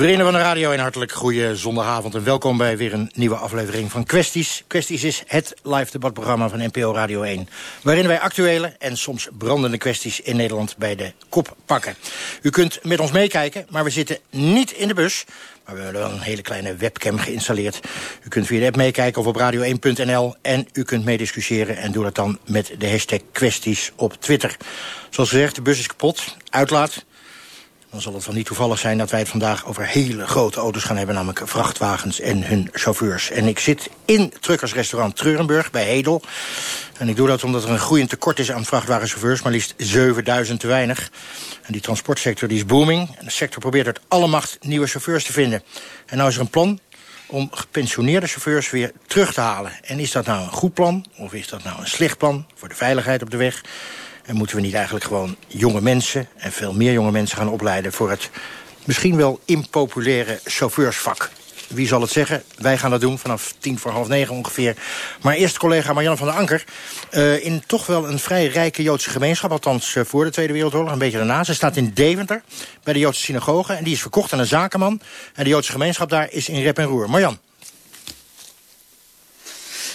Vrienden van de radio, een hartelijk goede zondagavond... en welkom bij weer een nieuwe aflevering van Kwesties. Kwesties is het live debatprogramma van NPO Radio 1... waarin wij actuele en soms brandende kwesties in Nederland bij de kop pakken. U kunt met ons meekijken, maar we zitten niet in de bus... maar we hebben wel een hele kleine webcam geïnstalleerd. U kunt via de app meekijken of op radio1.nl... en u kunt meediscussiëren en doe dat dan met de hashtag kwesties op Twitter. Zoals gezegd, de bus is kapot, uitlaat dan zal het wel niet toevallig zijn dat wij het vandaag over hele grote auto's gaan hebben, namelijk vrachtwagens en hun chauffeurs. En ik zit in truckersrestaurant Treurenburg bij Hedel. En ik doe dat omdat er een groeiend tekort is aan vrachtwagenchauffeurs, maar liefst 7000 te weinig. En die transportsector die is booming. En de sector probeert uit alle macht nieuwe chauffeurs te vinden. En nou is er een plan om gepensioneerde chauffeurs weer terug te halen. En is dat nou een goed plan, of is dat nou een slecht plan voor de veiligheid op de weg? En moeten we niet eigenlijk gewoon jonge mensen... en veel meer jonge mensen gaan opleiden... voor het misschien wel impopulaire chauffeursvak? Wie zal het zeggen? Wij gaan dat doen vanaf tien voor half negen ongeveer. Maar eerst collega Marianne van der Anker. Uh, in toch wel een vrij rijke Joodse gemeenschap. Althans uh, voor de Tweede Wereldoorlog, een beetje daarna. Ze staat in Deventer, bij de Joodse synagoge. En die is verkocht aan een zakenman. En de Joodse gemeenschap daar is in rep en roer. Marjan.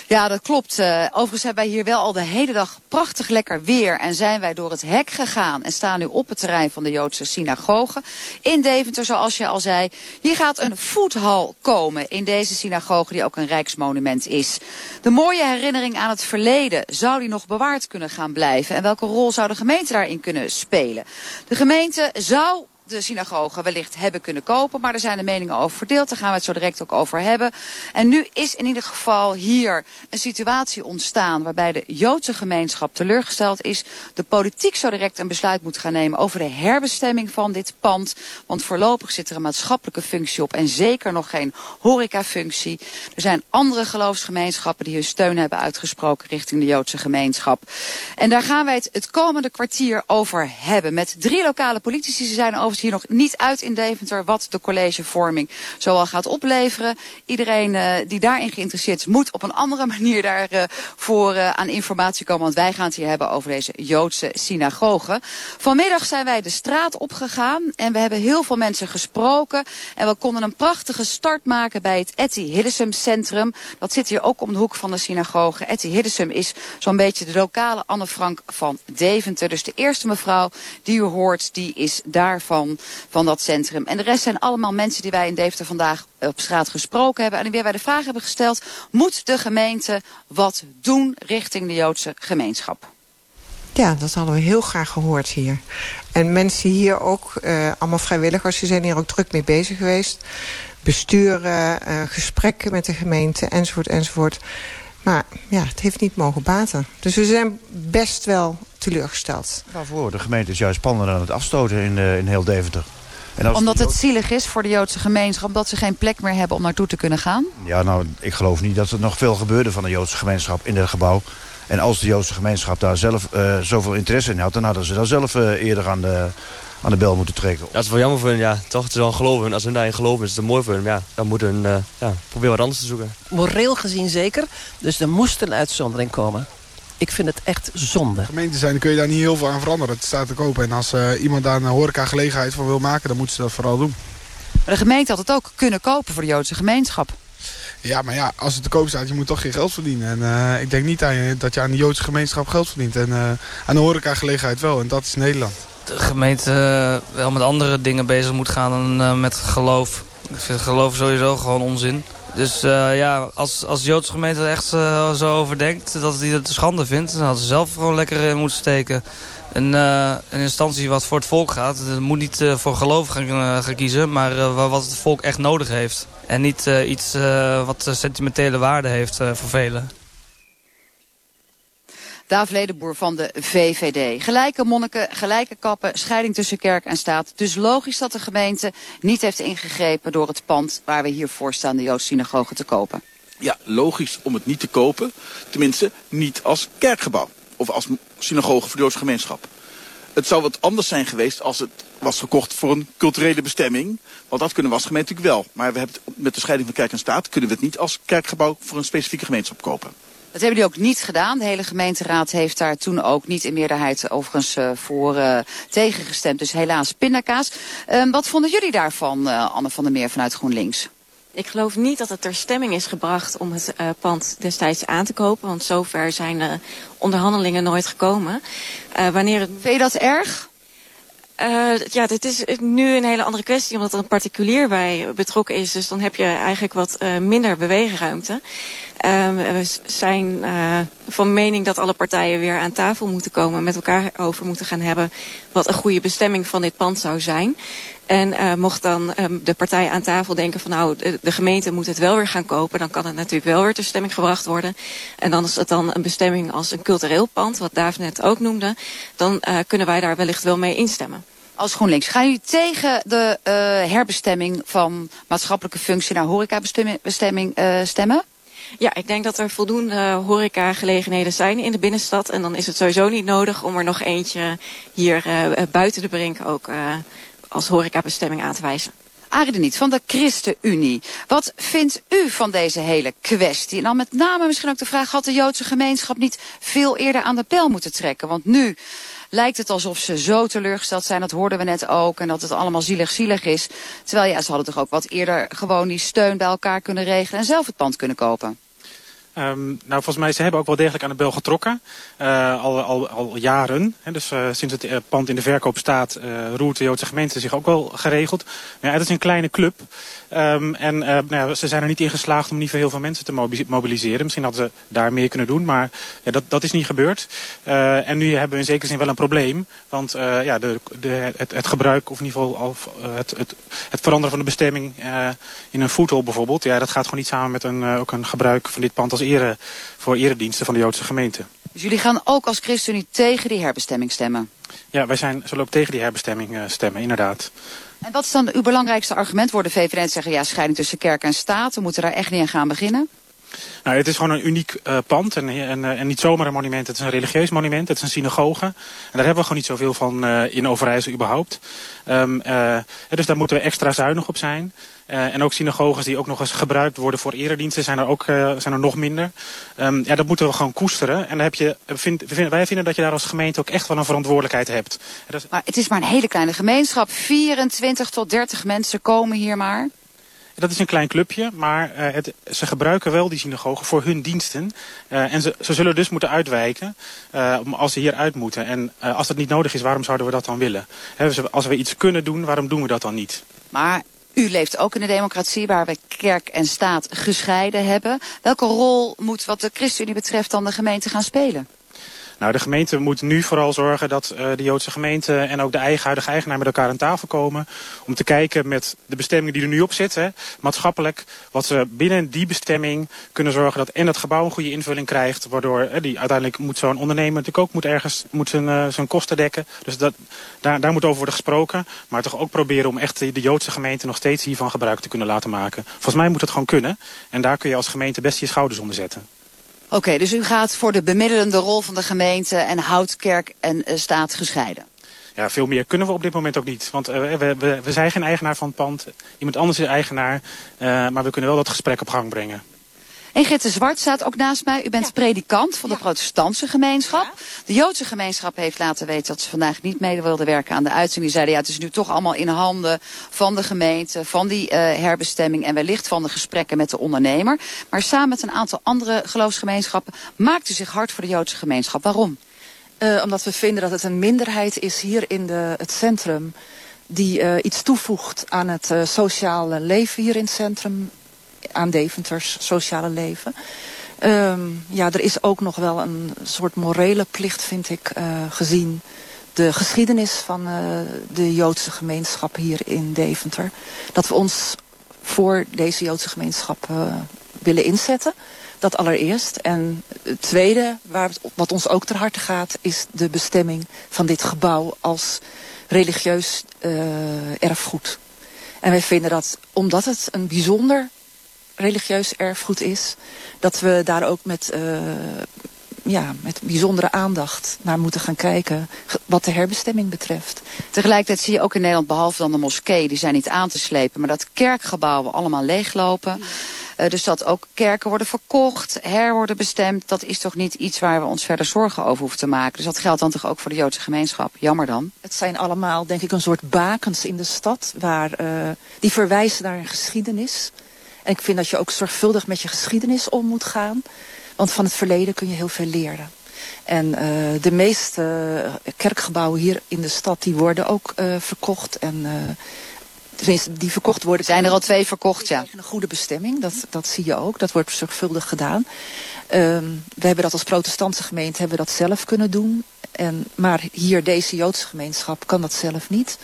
Ja, dat klopt. Uh, overigens hebben wij hier wel al de hele dag prachtig lekker weer. En zijn wij door het hek gegaan en staan nu op het terrein van de Joodse synagoge. In Deventer, zoals je al zei. Hier gaat een voethal komen in deze synagoge die ook een rijksmonument is. De mooie herinnering aan het verleden, zou die nog bewaard kunnen gaan blijven? En welke rol zou de gemeente daarin kunnen spelen? De gemeente zou de synagoge wellicht hebben kunnen kopen. Maar er zijn de meningen over verdeeld. Daar gaan we het zo direct ook over hebben. En nu is in ieder geval hier een situatie ontstaan... waarbij de Joodse gemeenschap teleurgesteld is. De politiek zo direct een besluit moet gaan nemen... over de herbestemming van dit pand. Want voorlopig zit er een maatschappelijke functie op... en zeker nog geen horecafunctie. Er zijn andere geloofsgemeenschappen... die hun steun hebben uitgesproken richting de Joodse gemeenschap. En daar gaan wij het het komende kwartier over hebben. Met drie lokale politici. Ze zijn over hier nog niet uit in Deventer wat de collegevorming zoal gaat opleveren. Iedereen uh, die daarin geïnteresseerd is, moet op een andere manier daarvoor uh, uh, aan informatie komen. Want wij gaan het hier hebben over deze Joodse synagoge. Vanmiddag zijn wij de straat opgegaan en we hebben heel veel mensen gesproken. En we konden een prachtige start maken bij het Etty Hillesum Centrum. Dat zit hier ook om de hoek van de synagoge. Etty Hillesum is zo'n beetje de lokale Anne Frank van Deventer. Dus de eerste mevrouw die u hoort, die is daarvan van, dat centrum. En de rest zijn allemaal mensen die wij in Deventer vandaag op straat gesproken hebben. En weer wij de vraag hebben gesteld, moet de gemeente wat doen richting de Joodse gemeenschap? Ja, dat hadden we heel graag gehoord hier. En mensen hier ook, uh, allemaal vrijwilligers, die zijn hier ook druk mee bezig geweest. Besturen, uh, gesprekken met de gemeente, enzovoort, enzovoort. Maar ja, het heeft niet mogen baten. Dus we zijn best wel teleurgesteld. Waarvoor? De gemeente is juist panden aan het afstoten in, uh, in heel Deventer. En als Omdat het zielig is voor de Joodse gemeenschap... dat ze geen plek meer hebben om naartoe te kunnen gaan? Ja, nou, ik geloof niet dat er nog veel gebeurde van de Joodse gemeenschap in het gebouw. En als de Joodse gemeenschap daar zelf uh, zoveel interesse in had... dan hadden ze daar zelf uh, eerder aan de, aan de bel moeten trekken. Dat is wel jammer voor hen, ja. Toch, het is wel geloven. Als ze daarin geloven, is het mooi voor hen. Ja, dan moeten hun uh, ja, proberen wat anders te zoeken. Moreel gezien zeker. Dus er moest een uitzondering komen. Ik vind het echt zonde. Gemeente zijn, kun je daar niet heel veel aan veranderen. Het staat te kopen. En als uh, iemand daar een horeca gelegenheid van wil maken, dan moeten ze dat vooral doen. Maar de gemeente had het ook kunnen kopen voor de Joodse gemeenschap. Ja, maar ja, als het te koop staat, je moet toch geen geld verdienen. En uh, ik denk niet aan je, dat je aan de Joodse gemeenschap geld verdient. En uh, aan de horeca gelegenheid wel. En dat is Nederland. De gemeente wel met andere dingen bezig moet gaan dan met geloof. Ik vind geloof sowieso gewoon onzin. Dus uh, ja, als, als de Joodse gemeente er echt uh, zo over denkt dat hij het schande vindt... dan hadden ze zelf gewoon lekker in moeten steken. Een, uh, een instantie wat voor het volk gaat. Het moet niet voor geloof gaan, gaan kiezen, maar wat het volk echt nodig heeft. En niet iets wat sentimentele waarde heeft voor velen. Daaf Ledenboer van de VVD. Gelijke monniken, gelijke kappen, scheiding tussen kerk en staat. Dus logisch dat de gemeente niet heeft ingegrepen door het pand waar we hier voor staan, de Joodse synagoge, te kopen. Ja, logisch om het niet te kopen. Tenminste, niet als kerkgebouw. Of als synagoge voor de Joodse gemeenschap. Het zou wat anders zijn geweest als het was gekocht voor een culturele bestemming. Want dat kunnen we als gemeente natuurlijk wel. Maar we hebben het, met de scheiding van kerk en staat kunnen we het niet als kerkgebouw voor een specifieke gemeenschap kopen. Dat hebben jullie ook niet gedaan. De hele gemeenteraad heeft daar toen ook niet in meerderheid overigens uh, voor uh, tegengestemd. Dus helaas pindakaas. Uh, wat vonden jullie daarvan, Anne van der Meer vanuit GroenLinks? Ik geloof niet dat het ter stemming is gebracht om het uh, pand destijds aan te kopen. Want zover zijn de onderhandelingen nooit gekomen. Uh, wanneer het... Vind je dat erg? Uh, ja, dit is nu een hele andere kwestie, omdat er een particulier bij betrokken is. Dus dan heb je eigenlijk wat uh, minder beweegruimte. Uh, we zijn uh, van mening dat alle partijen weer aan tafel moeten komen... met elkaar over moeten gaan hebben wat een goede bestemming van dit pand zou zijn. En uh, mocht dan um, de partij aan tafel denken van nou, de, de, gemeente moet het wel weer gaan kopen... dan kan het natuurlijk wel weer ter stemming gebracht worden. En dan is het dan een bestemming als een cultureel pand, wat Daaf net ook noemde. Dan uh, kunnen wij daar wellicht wel mee instemmen. Als GroenLinks, gaan jullie tegen de uh, herbestemming van maatschappelijke functie naar horecabestemming stemmen? Ja, ik denk dat er voldoende horecagelegenheden zijn in de binnenstad. En dan is het sowieso niet nodig om er nog eentje hier buiten de brink ook als horecabestemming aan te wijzen. Arie de Niet van de ChristenUnie. Wat vindt u van deze hele kwestie? En dan met name misschien ook de vraag, had de Joodse gemeenschap niet veel eerder aan de pijl moeten trekken? Want nu lijkt het alsof ze zo teleurgesteld zijn. Dat hoorden we net ook. En dat het allemaal zielig-zielig is. Terwijl ja, ze hadden toch ook wat eerder gewoon die steun bij elkaar kunnen regelen. En zelf het pand kunnen kopen. Um, nou, volgens mij, ze hebben ook wel degelijk aan de bel getrokken. Uh, al, al, al jaren. Hè, dus uh, sinds het uh, pand in de verkoop staat, roert de Joodse gemeente zich ook wel geregeld. Het is een kleine club. Um, en nou ja, ze zijn er niet in geslaagd om niet voor heel veel mensen te mobiliseren. Misschien hadden ze daar meer kunnen doen, maar ja, dat, dat is niet gebeurd. en nu hebben we in zekere zin wel een probleem. Want ja, de, de, het, het, gebruik, of in ieder geval al, het, het, het, veranderen van de bestemming in een voetel bijvoorbeeld. Ja, dat gaat gewoon niet samen met een, ook een gebruik van dit pand als ere, voor erediensten van de Joodse gemeente. Dus jullie gaan ook als ChristenUnie tegen die herbestemming stemmen? Ja, wij zijn, zullen ook tegen die herbestemming uh, stemmen, inderdaad. En wat is dan uw belangrijkste argument? Worden VVD zeggen, ja, scheiding tussen kerk en staat. We moeten daar echt niet aan gaan beginnen? Nou, het is gewoon een uniek uh, pand en, en, en, niet zomaar een monument. Het is een religieus monument, het is een synagoge. En daar hebben we gewoon niet zoveel van in Overijssel überhaupt. Uh, dus daar moeten we extra zuinig op zijn. En ook synagoges die ook nog eens gebruikt worden voor erediensten zijn er ook zijn er nog minder. Um, ja, dat moeten we gewoon koesteren. En dan heb je, vind, wij vinden dat je daar als gemeente ook echt wel een verantwoordelijkheid hebt. Maar het is maar een hele kleine gemeenschap. 24 tot 30 mensen komen hier maar. Dat is een klein clubje, maar uh, het, ze gebruiken wel die synagogen voor hun diensten. Uh, en ze, zullen dus moeten uitwijken uh, als ze hier uit moeten. En als dat niet nodig is, waarom zouden we dat dan willen? Als we iets kunnen doen, waarom doen we dat dan niet? Maar u leeft ook in een democratie waar we kerk en staat gescheiden hebben. Welke rol moet wat de ChristenUnie betreft dan de gemeente gaan spelen? Nou, de gemeente moet nu vooral zorgen dat uh, de Joodse gemeente en ook de eigen, huidige eigenaar met elkaar aan tafel komen. Om te kijken met de bestemmingen die er nu op zitten, maatschappelijk, wat ze binnen die bestemming kunnen zorgen dat en het gebouw een goede invulling krijgt. Waardoor die uiteindelijk moet zo'n ondernemer natuurlijk ook moet ergens moet zijn, uh, zijn kosten dekken. Dus dat, daar, daar moet over worden gesproken. Maar toch ook proberen om echt de, Joodse gemeente nog steeds hiervan gebruik te kunnen laten maken. Volgens mij moet het gewoon kunnen. En daar kun je als gemeente best je schouders onder zetten. Oké, dus u gaat voor de bemiddelende rol van de gemeente en houdt kerk en uh, staat gescheiden? Ja, veel meer kunnen we op dit moment ook niet. Want uh, we, we, zijn geen eigenaar van het pand. Iemand anders is eigenaar. Uh, maar we kunnen wel dat gesprek op gang brengen. En Gitte Zwart staat ook naast mij. U bent ja. predikant van de ja. protestantse gemeenschap. Ja. De Joodse gemeenschap heeft laten weten dat ze vandaag niet mee wilden werken aan de uitzending. Die zeiden ja, het is nu toch allemaal in handen van de gemeente, van die uh, herbestemming en wellicht van de gesprekken met de ondernemer. Maar samen met een aantal andere geloofsgemeenschappen maakt u zich hard voor de Joodse gemeenschap. Waarom? Uh, omdat we vinden dat het een minderheid is hier in de, het centrum die uh, iets toevoegt aan het uh, sociale leven hier in het centrum aan Deventers sociale leven. Um, ja, er is ook nog wel een soort morele plicht, vind ik, uh, gezien de geschiedenis van uh, de Joodse gemeenschap hier in Deventer. Dat we ons voor deze Joodse gemeenschap uh, willen inzetten. Dat allereerst. En het tweede, waar wat ons ook ter harte gaat, is de bestemming van dit gebouw als religieus erfgoed. En wij vinden dat, omdat het een bijzonder religieus erfgoed is. Dat we daar ook met uh, ja, met bijzondere aandacht naar moeten gaan kijken wat de herbestemming betreft. Tegelijkertijd zie je ook in Nederland, behalve dan de moskee, die zijn niet aan te slepen, maar dat kerkgebouwen allemaal leeglopen. Uh, dus dat ook kerken worden verkocht, her worden bestemd. Dat is toch niet iets waar we ons verder zorgen over hoeven te maken. Dus dat geldt dan toch ook voor de Joodse gemeenschap. Jammer dan. Het zijn allemaal, denk ik, een soort bakens in de stad. Waar, uh, die verwijzen naar een geschiedenis. En ik vind dat je ook zorgvuldig met je geschiedenis om moet gaan. Want van het verleden kun je heel veel leren. En uh, de meeste kerkgebouwen hier in de stad die worden ook uh, verkocht. En uh, tenminste, die verkocht worden. Zijn er al twee verkocht, ja. Een goede bestemming, dat, dat zie je ook. Dat wordt zorgvuldig gedaan. Um, we hebben dat als protestantse gemeente hebben we dat zelf kunnen doen. En, maar hier, deze Joodse gemeenschap, kan dat zelf niet.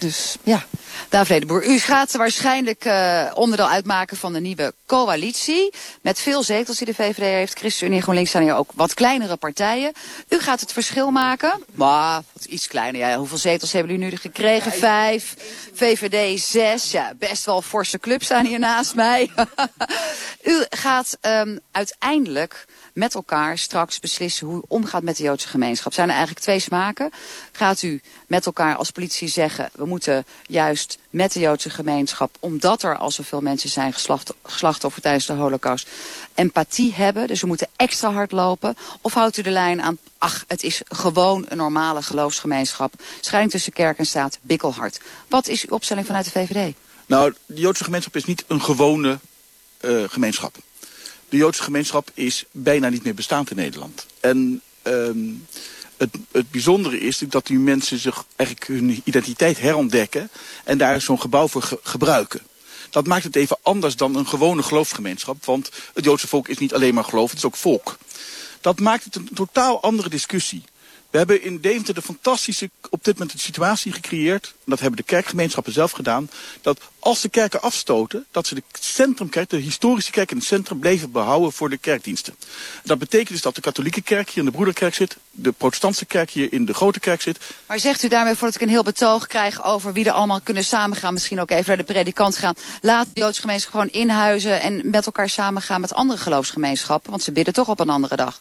Dus ja. David Boer, u gaat waarschijnlijk uh, onderdeel uitmaken van de nieuwe coalitie. Met veel zetels die de VVD heeft. ChristenUnie en GroenLinks zijn hier ook wat kleinere partijen. U gaat het verschil maken. Maar iets kleiner. Ja, hoeveel zetels hebben jullie nu gekregen? Vijf. VVD zes. Ja, best wel forse clubs staan hier naast mij. u gaat um, uiteindelijk met elkaar straks beslissen hoe u omgaat met de Joodse gemeenschap. Zijn er eigenlijk twee smaken? Gaat u met elkaar als politie zeggen, we moeten juist met de Joodse gemeenschap, omdat er al zoveel mensen zijn geslachtofferd tijdens de holocaust, empathie hebben, dus we moeten extra hard lopen? Of houdt u de lijn aan, ach, het is gewoon een normale geloofsgemeenschap, scheiding tussen kerk en staat, bikkelhard. Wat is uw opstelling vanuit de VVD? Nou, de Joodse gemeenschap is niet een gewone uh, gemeenschap de Joodse gemeenschap is bijna niet meer bestaand in Nederland. En um, het, het bijzondere is dat die mensen zich eigenlijk hun identiteit herontdekken en daar zo'n gebouw voor ge gebruiken. Dat maakt het even anders dan een gewone geloofsgemeenschap, want het Joodse volk is niet alleen maar geloof, het is ook volk. Dat maakt het een totaal andere discussie. We hebben in Deventer de fantastische op dit moment de situatie gecreëerd. En dat hebben de kerkgemeenschappen zelf gedaan. Dat als de kerken afstoten, dat ze de centrumkerk, de historische kerk in het centrum bleven behouden voor de kerkdiensten. Dat betekent dus dat de katholieke kerk hier in de broederkerk zit. De protestantse kerk hier in de grote kerk zit. Maar zegt u daarmee, voordat ik een heel betoog krijg over wie er allemaal kunnen samengaan. Misschien ook even naar de predikant gaan. Laat de Joodse gemeenschap gewoon inhuizen en met elkaar samengaan met andere geloofsgemeenschappen. Want ze bidden toch op een andere dag.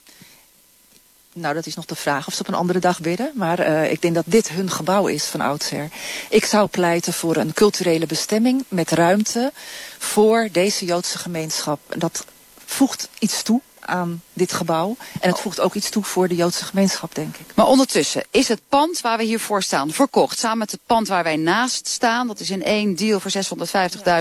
Nou, dat is nog de vraag of ze op een andere dag bidden. Maar uh, ik denk dat dit hun gebouw is van oudsher. Ik zou pleiten voor een culturele bestemming met ruimte voor deze Joodse gemeenschap. Dat voegt iets toe aan dit gebouw. En het voegt ook iets toe voor de Joodse gemeenschap, denk ik. Maar ondertussen is het pand waar we hier voor staan verkocht. Samen met het pand waar wij naast staan. Dat is in één deal voor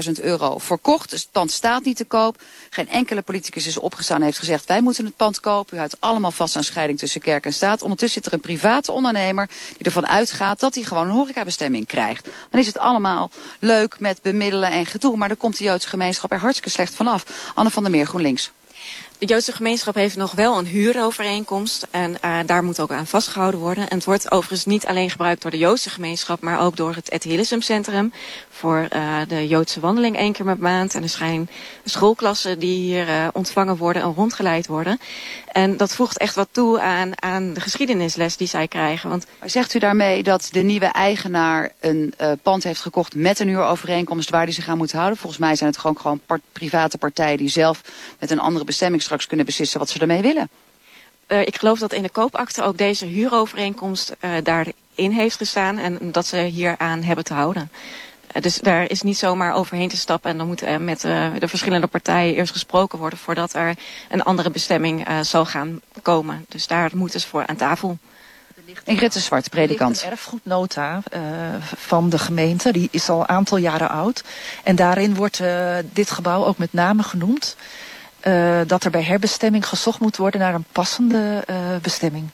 650.000 euro verkocht. Dus het pand staat niet te koop. Geen enkele politicus is opgestaan en heeft gezegd... wij moeten het pand kopen. U houdt allemaal vast aan scheiding tussen kerk en staat. Ondertussen zit er een private ondernemer die ervan uitgaat... dat hij gewoon een horecabestemming krijgt. Dan is het allemaal leuk met bemiddelen en gedoe. Maar dan komt de Joodse gemeenschap er hartstikke slecht vanaf. Anne van der Meer, GroenLinks de Joodse gemeenschap heeft nog wel een huurovereenkomst. En uh, daar moet ook aan vastgehouden worden. En het wordt overigens niet alleen gebruikt door de Joodse gemeenschap... maar ook door het Ethilism Centrum. Voor uh, de Joodse wandeling één keer per maand. En er zijn schoolklassen die hier uh, ontvangen worden en rondgeleid worden. En dat voegt echt wat toe aan, aan de geschiedenisles die zij krijgen. Want... Zegt u daarmee dat de nieuwe eigenaar een pand heeft gekocht... met een huurovereenkomst waar die zich aan moet houden? Volgens mij zijn het gewoon, gewoon part, private partijen die zelf met een andere bestemming straks kunnen beslissen wat ze ermee willen. Uh, ik geloof dat in de koopakte ook deze huurovereenkomst uh, daarin heeft gestaan en dat ze hier aan hebben te houden. Dus daar is niet zomaar overheen te stappen en dan moet er met de verschillende partijen eerst gesproken worden voordat er een andere bestemming zal gaan komen. Dus daar moeten ze voor aan tafel. Ingrid de Zwart, predikant. Er een erfgoednota uh, van de gemeente, die is al een aantal jaren oud. En daarin wordt uh, dit gebouw ook met name genoemd. Uh, dat er bij herbestemming gezocht moet worden naar een passende uh, bestemming.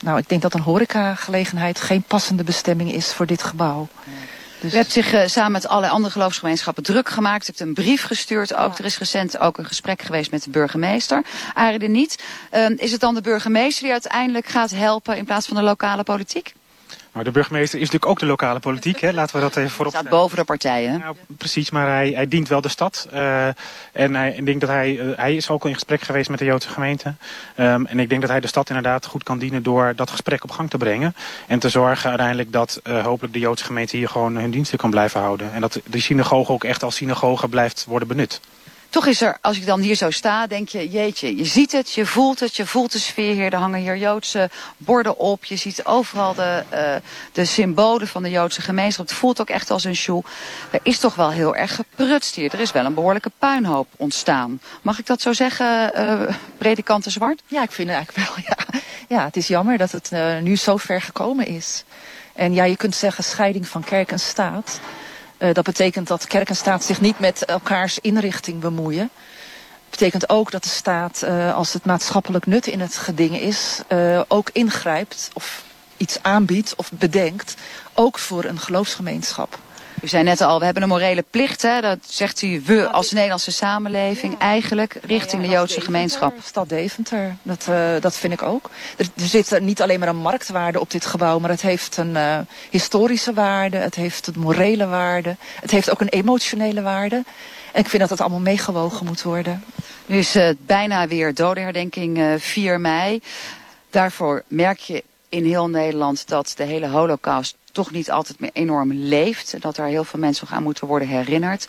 Nou, ik denk dat een horecagelegenheid geen passende bestemming is voor dit gebouw. Dus... U hebt zich uh, samen met alle andere geloofsgemeenschappen druk gemaakt. U hebt een brief gestuurd ook. Ja. Er is recent ook een gesprek geweest met de burgemeester. Arie de Niet. Uh, is het dan de burgemeester die uiteindelijk gaat helpen in plaats van de lokale politiek? Maar de burgemeester is natuurlijk ook de lokale politiek. Hè? Laten we dat even voorop. Hij staat boven de partijen. Nou, precies, maar hij, hij dient wel de stad. Uh, en hij, ik denk dat hij, uh, hij is ook al in gesprek geweest met de Joodse gemeente. Um, en ik denk dat hij de stad inderdaad goed kan dienen door dat gesprek op gang te brengen. En te zorgen uiteindelijk dat uh, hopelijk de Joodse gemeente hier gewoon hun diensten kan blijven houden. En dat de synagoge ook echt als synagoge blijft worden benut. Toch is er, als ik dan hier zo sta, denk je, jeetje, je ziet het, je voelt het, je voelt de sfeer hier. Er hangen hier Joodse borden op. Je ziet overal de, uh, de symbolen van de Joodse gemeenschap. Het voelt ook echt als een shoe. Er is toch wel heel erg geprutst hier. Er is wel een behoorlijke puinhoop ontstaan. Mag ik dat zo zeggen, uh, predikanten Zwart? Ja, ik vind het eigenlijk wel, ja. Ja, het is jammer dat het uh, nu zo ver gekomen is. En ja, je kunt zeggen scheiding van kerk en staat. Uh, dat betekent dat kerk en staat zich niet met elkaars inrichting bemoeien. Dat betekent ook dat de staat, uh, als het maatschappelijk nut in het geding is, uh, ook ingrijpt of iets aanbiedt of bedenkt, ook voor een geloofsgemeenschap. U zei net al, we hebben een morele plicht. Hè? Dat zegt u, we als Nederlandse samenleving eigenlijk richting de Joodse gemeenschap. Stad Deventer, dat, uh, dat vind ik ook. Er, er zit niet alleen maar een marktwaarde op dit gebouw, maar het heeft een uh, historische waarde, het heeft een morele waarde, het heeft ook een emotionele waarde. En ik vind dat dat allemaal meegewogen moet worden. Nu is het uh, bijna weer dodenherdenking 4 mei. Daarvoor merk je in heel Nederland dat de hele holocaust toch niet altijd meer enorm leeft. Dat er heel veel mensen nog aan moeten worden herinnerd.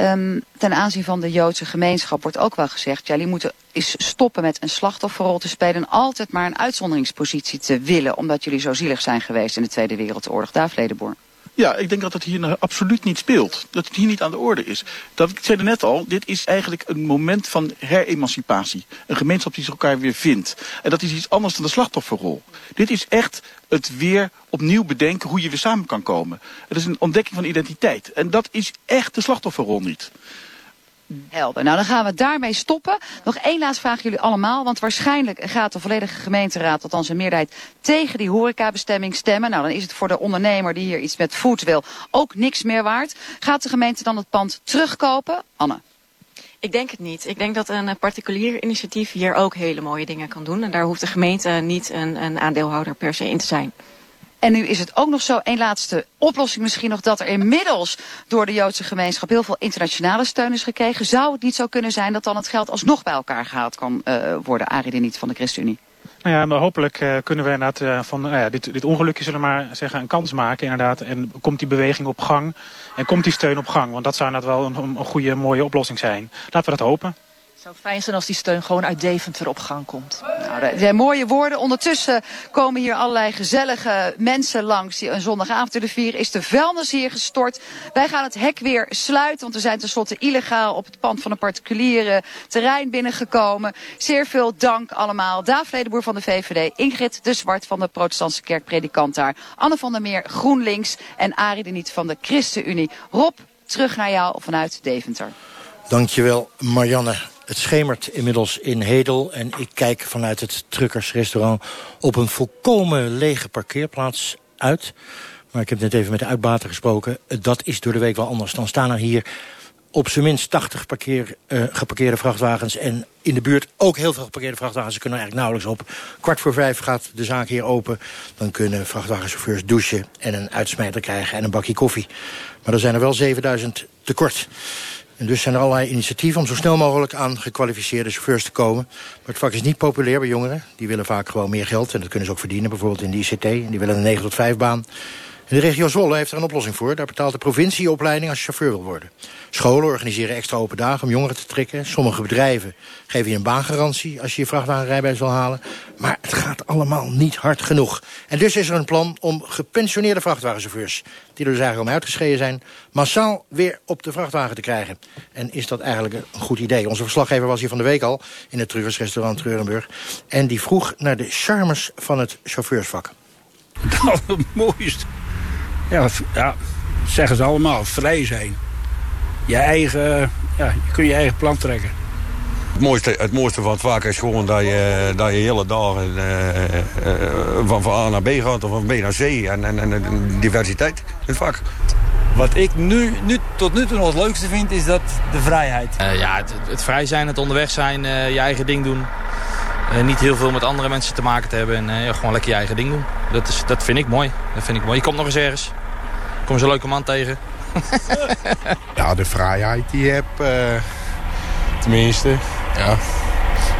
Um, ten aanzien van de Joodse gemeenschap wordt ook wel gezegd... jullie moeten eens stoppen met een slachtofferrol te spelen... en altijd maar een uitzonderingspositie te willen... omdat jullie zo zielig zijn geweest in de Tweede Wereldoorlog. Daar, Vledeboer. Ja, ik denk dat het hier absoluut niet speelt. Dat het hier niet aan de orde is. Dat, ik zei er net al, dit is eigenlijk een moment van heremancipatie. Een gemeenschap die zich elkaar weer vindt. En dat is iets anders dan de slachtofferrol. Dit is echt het weer opnieuw bedenken hoe je weer samen kan komen. Het is een ontdekking van identiteit. En dat is echt de slachtofferrol niet. Nou, dan gaan we daarmee stoppen. Nog één laatste vraag jullie allemaal. Want waarschijnlijk gaat de volledige gemeenteraad, althans een meerderheid, tegen die horecabestemming stemmen. Nou, dan is het voor de ondernemer die hier iets met food wil ook niks meer waard. Gaat de gemeente dan het pand terugkopen? Anne. Ik denk het niet. Ik denk dat een particulier initiatief hier ook hele mooie dingen kan doen. En daar hoeft de gemeente niet een, een aandeelhouder per se in te zijn. En nu is het ook nog zo, één laatste oplossing misschien nog... dat er inmiddels door de Joodse gemeenschap heel veel internationale steun is gekregen. Zou het niet zo kunnen zijn dat dan het geld alsnog bij elkaar gehaald kan uh, worden? Arie niet van de ChristenUnie. Nou ja, maar hopelijk uh, kunnen we inderdaad uh, van ja, dit, dit ongelukje zullen we maar zeggen een kans maken inderdaad. En komt die beweging op gang en komt die steun op gang. Want dat zou inderdaad wel een, een goede, mooie oplossing zijn. Laten we dat hopen. Het zou fijn zijn als die steun gewoon uit Deventer op gang komt. Nou, dat zijn mooie woorden. Ondertussen komen hier allerlei gezellige mensen langs die een zondagavond willen vieren. Is de vuilnis hier gestort. Wij gaan het hek weer sluiten, want we zijn tenslotte illegaal op het pand van een particuliere terrein binnengekomen. Zeer veel dank allemaal. Daaf Ledenboer van de VVD, Ingrid de Zwart van de Protestantse Kerk Predikant daar. Anne van der Meer, GroenLinks en Arie de Niet van de ChristenUnie. Rob, terug naar jou vanuit Deventer. Dankjewel, Marianne. Het schemert inmiddels in Hedel en ik kijk vanuit het truckersrestaurant op een volkomen lege parkeerplaats uit. Maar ik heb net even met de uitbater gesproken. Dat is door de week wel anders. Dan staan er hier op zijn minst 80 parkeer, uh, geparkeerde vrachtwagens... en in de buurt ook heel veel geparkeerde vrachtwagens. Ze kunnen eigenlijk nauwelijks op. Kwart voor vijf gaat de zaak hier open. Dan kunnen vrachtwagenchauffeurs douchen en een uitsmijter krijgen... en een bakje koffie. Maar er zijn er wel 7000 tekort. En dus zijn er allerlei initiatieven om zo snel mogelijk aan gekwalificeerde chauffeurs te komen. Maar het vak is niet populair bij jongeren. Die willen vaak gewoon meer geld en dat kunnen ze ook verdienen. Bijvoorbeeld in de ICT. Die willen een 9 tot 5 baan. De regio Zwolle heeft er een oplossing voor. Daar betaalt de provincie opleiding als je chauffeur wil worden. Scholen organiseren extra open dagen om jongeren te trekken. Sommige bedrijven geven je een baangarantie als je je vrachtwagenrijbewijs wil halen. Maar het gaat allemaal niet hard genoeg. En dus is er een plan om gepensioneerde vrachtwagenchauffeurs... die er dus eigenlijk om uitgeschreven zijn... massaal weer op de vrachtwagen te krijgen. En is dat eigenlijk een goed idee? Onze verslaggever was hier van de week al in het Treugersrestaurant Treurenburg. En die vroeg naar de charmes van het chauffeursvak. Het mooiste. Ja, ja, zeggen ze allemaal, vrij zijn. Je eigen, ja, je kunt je eigen plan trekken. Het mooiste, het mooiste van het vak is gewoon dat je, dat je hele dagen uh, uh, van, van A naar B gaat of van B naar C. En, en, en diversiteit in het vak. Wat ik nu, nu, tot nu toe nog het leukste vind, is dat de vrijheid. Uh, ja, het, het, vrij zijn, het onderweg zijn, je eigen ding doen. niet heel veel met andere mensen te maken te hebben en gewoon lekker je eigen ding doen. Dat, is, dat vind ik mooi. Dat vind ik mooi. Je komt nog eens ergens. Kom je een leuke man tegen. ja, de vrijheid die je hebt. Uh, tenminste, ja.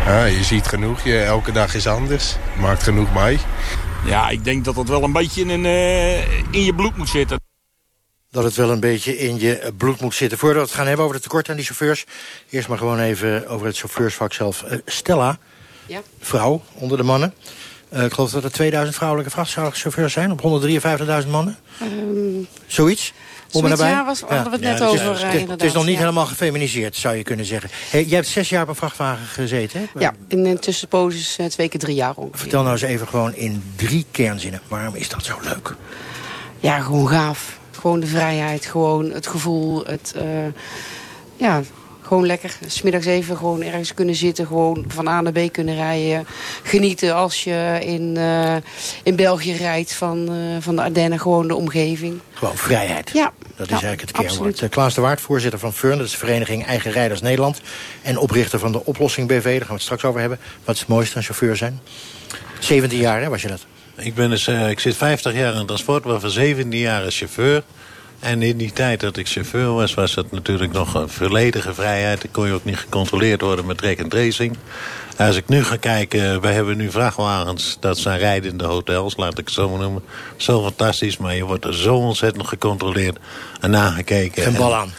ja. Je ziet genoeg. Je, elke dag is anders. Maakt genoeg mee. Ja, ik denk dat dat wel een beetje in, uh, in je bloed moet zitten. dat het wel een beetje in je eh, bloed moet zitten. Voordat we het gaan hebben over het tekort aan die chauffeurs... eerst maar gewoon even over het chauffeursvak zelf. Eh, Stella, Ja. vrouw onder de mannen. Eh, ik geloof dat er 2000 vrouwelijke vrachtwagenchauffeurs zijn... op 153.000 mannen. Ehm, Zoiets? Om en Zoiets, nabij? ja, was- hadden we het net dus over, het is- Het is nog niet ja. helemaal gefeminiseerd, zou je kunnen zeggen. Hey, jij hebt zes jaar op een vrachtwagen gezeten, hè? ja, in een tussenposes eh, twee keer drie jaar ongeveer. Vertel nou eens even gewoon in drie kernzinnen. Waarom is dat zo leuk? Ja, gewoon gaaf. Gewoon de vrijheid, gewoon het gevoel, het... eh, ja, gewoon lekker. Smiddags even gewoon ergens kunnen zitten, gewoon van A naar B kunnen rijden. Genieten als je in, eh, in België rijdt van, eh, van de Ardennen, gewoon de omgeving. Gewoon vrijheid. Ja. Dat is Ja, eigenlijk het kernwoord. absoluut. Eh, Klaas de Waard, voorzitter van FURN, dat is de Vereniging Eigen Rijders Nederland. En oprichter van de Oplossing BV, daar gaan we het straks over hebben. Wat is het mooiste aan chauffeur zijn? 17 jaar, hè, was je dat? Ik, ben dus, eh, ik zit 50 jaar in transport, maar van 17 jaar als chauffeur. En in die tijd dat ik chauffeur was, was dat natuurlijk nog een volledige vrijheid. Dan kon je ook niet gecontroleerd worden met track en tracing. Als ik nu ga kijken, we hebben nu vrachtwagens, dat zijn rijdende hotels, laat ik het zo maar noemen. Zo fantastisch, maar je wordt er zo ontzettend gecontroleerd en nagekeken. Geen bal En- aan.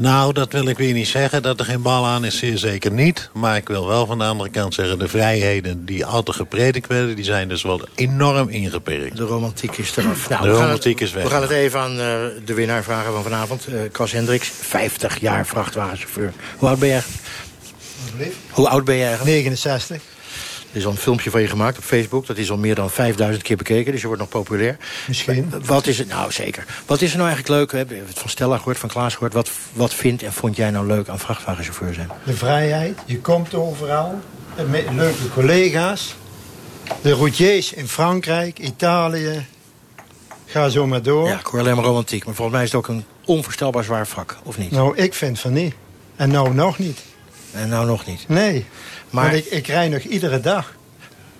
Nou, dat wil ik weer niet zeggen. Dat er geen bal aan is, zeer zeker niet. Maar ik wil wel van de andere kant zeggen... de vrijheden die altijd gepredikt werden... die zijn dus wel enorm ingeperkt. De romantiek is eraf. Nou, de we gaan romantiek het, is weg. We gaan het even aan eh, de winnaar vragen van vanavond. eh Cas Hendricks, 50 jaar vrachtwagenchauffeur. Hoe oud ben jij? Hoe oud ben jij eigenlijk? 69. Er is al een filmpje van je gemaakt op Facebook. Dat is al meer dan 5000 keer bekeken, dus je wordt nog populair. Misschien. Wat is het nou, zeker. Wat is er nou eigenlijk leuk? We hebben het van Stella gehoord, van Klaas gehoord. Wat, wat vindt en vond jij nou leuk aan vrachtwagenchauffeur zijn? De vrijheid, je komt overal. Met leuke collega's. De routiers in Frankrijk, Italië. Ga zo maar door. Ja, ik hoor alleen maar romantiek. Maar volgens mij is het ook een onvoorstelbaar zwaar vak, of niet? Nou, ik vind van niet. En nou nog niet. En nou nog niet. Nee. Maar- ik, ik rij nog iedere dag.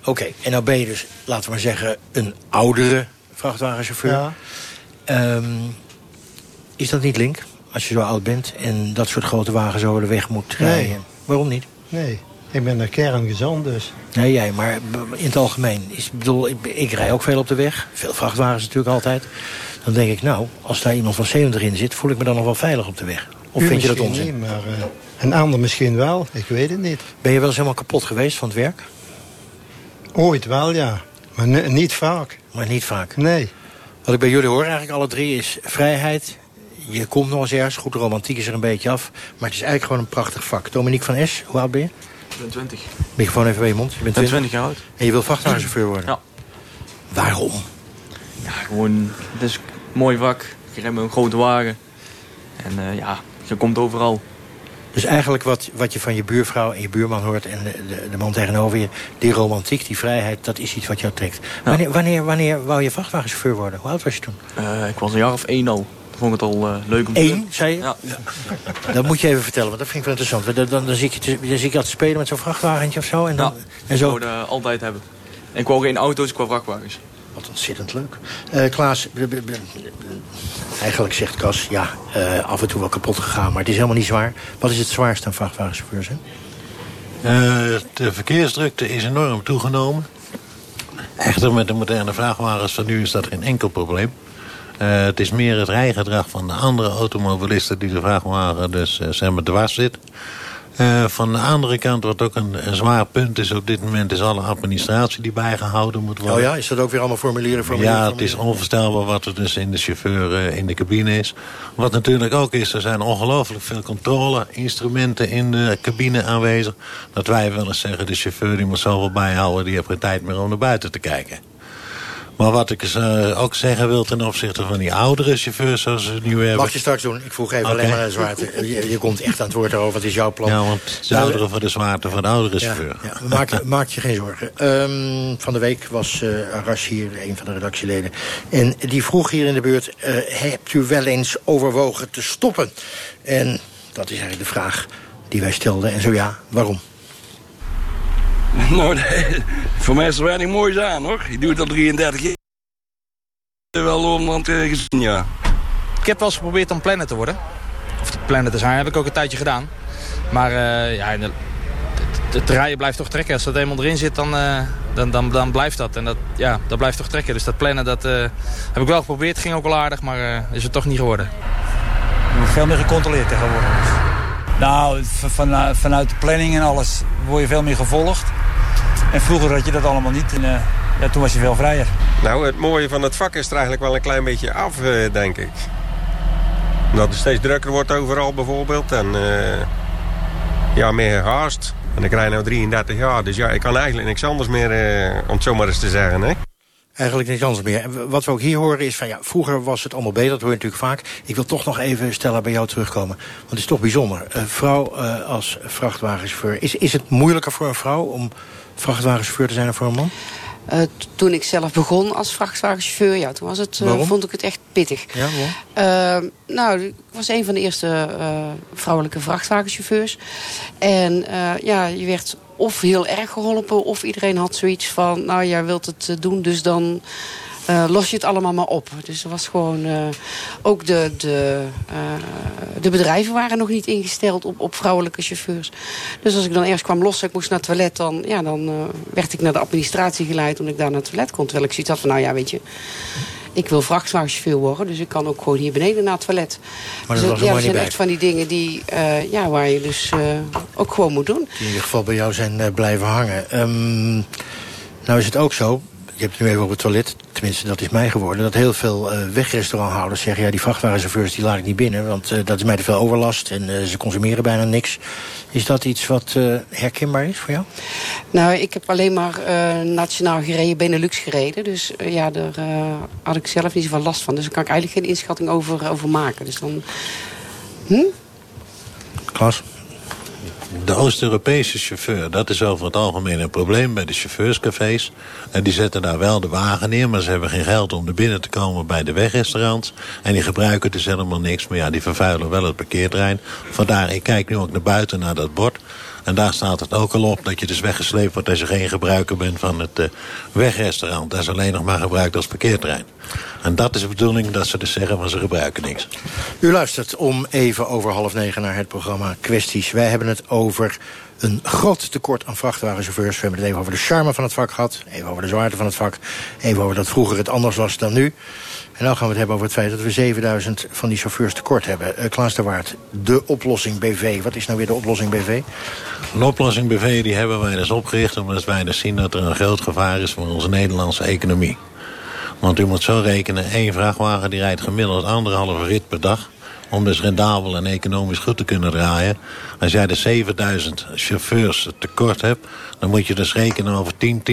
Oké, en nou ben je dus, laten we maar zeggen, een oudere vrachtwagenchauffeur. Ja. Ehm, is dat niet link, als je zo oud bent... en dat soort grote wagens over de weg moet Nee. rijden? Waarom niet? Nee. Ik ben een kerngezond dus. Nee, jij, maar in het algemeen. Is, ik bedoel, ik, ik rij ook veel op de weg. Veel vrachtwagens natuurlijk altijd. Dan denk ik, nou, als daar iemand van 70 in zit... voel ik me dan nog wel veilig op de weg. Of U vind je dat onzin? Niet, maar eh, een ander misschien wel. Ik weet het niet. Ben je wel eens helemaal kapot geweest van het werk? Ooit wel, ja. Maar niet vaak. Maar niet vaak. Nee. Wat ik bij jullie hoor, eigenlijk alle drie, is vrijheid. Je komt nog eens ergens. Goed, de romantiek is er een beetje af. Maar het is eigenlijk gewoon een prachtig vak. Dominique van Es, hoe oud ben je? Ik ben 20. Microfoon even bij je mond. Je bent Ik ben 20. 20 jaar oud. En je wil vrachtwagenchauffeur worden? Ja. Waarom? Ja, gewoon, het is een mooi vak. Je met een grote wagen. En eh, ja, je komt overal. Dus eigenlijk wat, wat je van je buurvrouw en je buurman hoort... en de, de, de man tegenover je, die romantiek, die vrijheid... dat is iets wat jou trekt. Wanneer, wanneer, wanneer wou je vrachtwagenchauffeur worden? Hoe oud was je toen? Eh, ik was een jaar of één al. Toen vond ik het al eh, leuk om te Eén, zei je? Ja. Dat moet je even vertellen, want dat vind ik wel interessant. Dan, dan, dan, zie, ik je te, dan zie ik je altijd spelen met zo'n vrachtwagentje of zo. En, dan, en Ik zo. het altijd hebben. En ik wou geen auto's, ik wou vrachtwagens. Wat ontzettend leuk. Eh, Klaas, eigenlijk zegt Kas, ja, eh, af en toe wel kapot gegaan, maar het is helemaal niet zwaar. Wat is het zwaarste aan vrachtwagenchauffeurs? Hè? Eh, de verkeersdrukte is enorm toegenomen. Echter, met de moderne vrachtwagens van nu is dat geen enkel probleem. Het is meer het rijgedrag van de andere automobilisten... die de vrachtwagen dus zeg maar dwars zit. Eh, van de andere kant, wat ook een, een zwaar punt is op dit moment... is alle administratie die bijgehouden moet worden. Oh ja, is dat ook weer allemaal formulieren? formulieren Ja, het is onvoorstelbaar wat er dus in de chauffeur eh, in de cabine is. Wat natuurlijk ook is, er zijn ongelooflijk veel controle-instrumenten in de cabine aanwezig. Dat wij wel eens zeggen, de chauffeur die moet zoveel bijhouden... die heeft geen tijd meer om naar buiten te kijken. Maar wat ik eh, ook zeggen wil ten opzichte van die oudere chauffeurs zoals ze nu hebben... Mag je straks doen? Ik vroeg even alleen maar naar de zwaarte. Je, je komt echt aan het woord erover, wat is jouw plan? Ja, want de Nou, oudere voor de zwaarte van de oudere Ja, chauffeur. ja, maak, maak je geen zorgen. Ehm, van de week was eh Arash hier, een van de redactieleden. En die vroeg hier in de buurt... eh, hebt u wel eens overwogen te stoppen? En dat is eigenlijk de vraag die wij stelden. En zo ja, waarom? Nou, nee, voor mij is er weinig moois aan, hoor. Je doet het al 33 jaar. Wel om want eh, gezien, ja. Ik heb wel eens geprobeerd om planner te worden. Of te plannen te zijn, heb ik ook een tijdje gedaan. Maar eh, ja, de- het, het rijden blijft toch trekken. Als dat eenmaal erin zit, dan, eh, dan, dan, dan blijft dat. En dat, ja, dat blijft toch trekken. Dus dat plannen dat, uh, heb ik wel geprobeerd. Ging ook wel aardig, maar uh, is het toch niet geworden. Er wordt veel meer gecontroleerd tegenwoordig. Nou, van, vanuit de planning en alles word je veel meer gevolgd. En vroeger had je dat allemaal niet. En, uh, ja, toen was je veel vrijer. Nou, het mooie van het vak is er eigenlijk wel een klein beetje af, denk ik. Dat het steeds drukker wordt overal bijvoorbeeld. En ja, meer haast. En ik krijg nu 33 jaar, dus ja, ik kan eigenlijk niks anders meer, eh, om het zo maar eens te zeggen. Hè? Eigenlijk niks anders meer. Wat we ook hier horen is van ja, vroeger was het allemaal beter, dat hoor je natuurlijk vaak. Ik wil toch nog even, Stella, bij jou terugkomen. Want het is toch bijzonder. Een vrouw uh, als vrachtwagenchauffeur. Is, is het moeilijker voor een vrouw om vrachtwagenchauffeur te zijn voor een man? Uh, toen ik zelf begon als vrachtwagenchauffeur, ja, toen was het, uh, vond ik het echt pittig. Ja, uh, nou, ik was een van de eerste vrouwelijke vrachtwagenchauffeurs. En ja, je werd of heel erg geholpen, of iedereen had zoiets van... nou, jij wilt het doen, dus dan uh, los je het allemaal maar op. Dus er was gewoon... Uh, ook de, de, uh, de bedrijven waren nog niet ingesteld op, op vrouwelijke chauffeurs. Dus als ik dan eerst kwam lossen, ik moest naar het toilet... dan, ja, dan werd ik naar de administratie geleid toen ik daar naar het toilet kon. Terwijl ik zoiets had van, nou ja, weet je... Ik wil vrachtwagenchauffeur worden, dus ik kan ook gewoon hier beneden naar het toilet. Maar dat, dus, was ja, dat zijn echt van die dingen die, ja, waar je dus ook gewoon moet doen. Die in ieder geval bij jou zijn blijven hangen. Um, nou is het ook zo, je hebt het nu even over het toilet, tenminste dat is mij geworden... dat heel veel uh, wegrestauranthouders zeggen... ja, die vrachtwagenchauffeurs die laat ik niet binnen... want uh, dat is mij te veel overlast en uh, ze consumeren bijna niks. Is dat iets wat herkenbaar is voor jou? Nou, ik heb alleen maar nationaal gereden, Benelux gereden. Dus ja, daar had ik zelf niet zoveel last van. Dus daar kan ik eigenlijk geen inschatting over, over maken. Dus dan... Hm? Klas? De Oost-Europese chauffeur, dat is over het algemeen een probleem bij de chauffeurscafés. En die zetten daar wel de wagen neer, maar ze hebben geen geld om er binnen te komen bij de wegrestaurants. En die gebruiken dus helemaal niks, maar ja, die vervuilen wel het parkeerterrein. Vandaar, ik kijk nu ook naar buiten naar dat bord. En daar staat het ook al op dat je dus weggesleept wordt... als je geen gebruiker bent van het uh, wegrestaurant. Dat is alleen nog maar gebruikt als parkeerterrein. En dat is de bedoeling dat ze dus zeggen, maar ze gebruiken niks. U luistert om even over half negen naar het programma Kwesties. Wij hebben het over een groot tekort aan vrachtwagenchauffeurs. We hebben het even over de charme van het vak gehad. Even over de zwaarte van het vak. Even over dat vroeger het anders was dan nu. En nu gaan we het hebben over het feit dat we 7000 van die chauffeurs tekort hebben. Uh, Klaas de Waard, de oplossing BV. Wat is nou weer de oplossing BV? De oplossing BV die hebben wij dus opgericht... omdat wij dus zien dat er een groot gevaar is voor onze Nederlandse economie. Want u moet zo rekenen, één vrachtwagen die rijdt gemiddeld anderhalve rit per dag om dus rendabel en economisch goed te kunnen draaien. Als jij de 7000 chauffeurs tekort hebt... dan moet je dus rekenen over 10,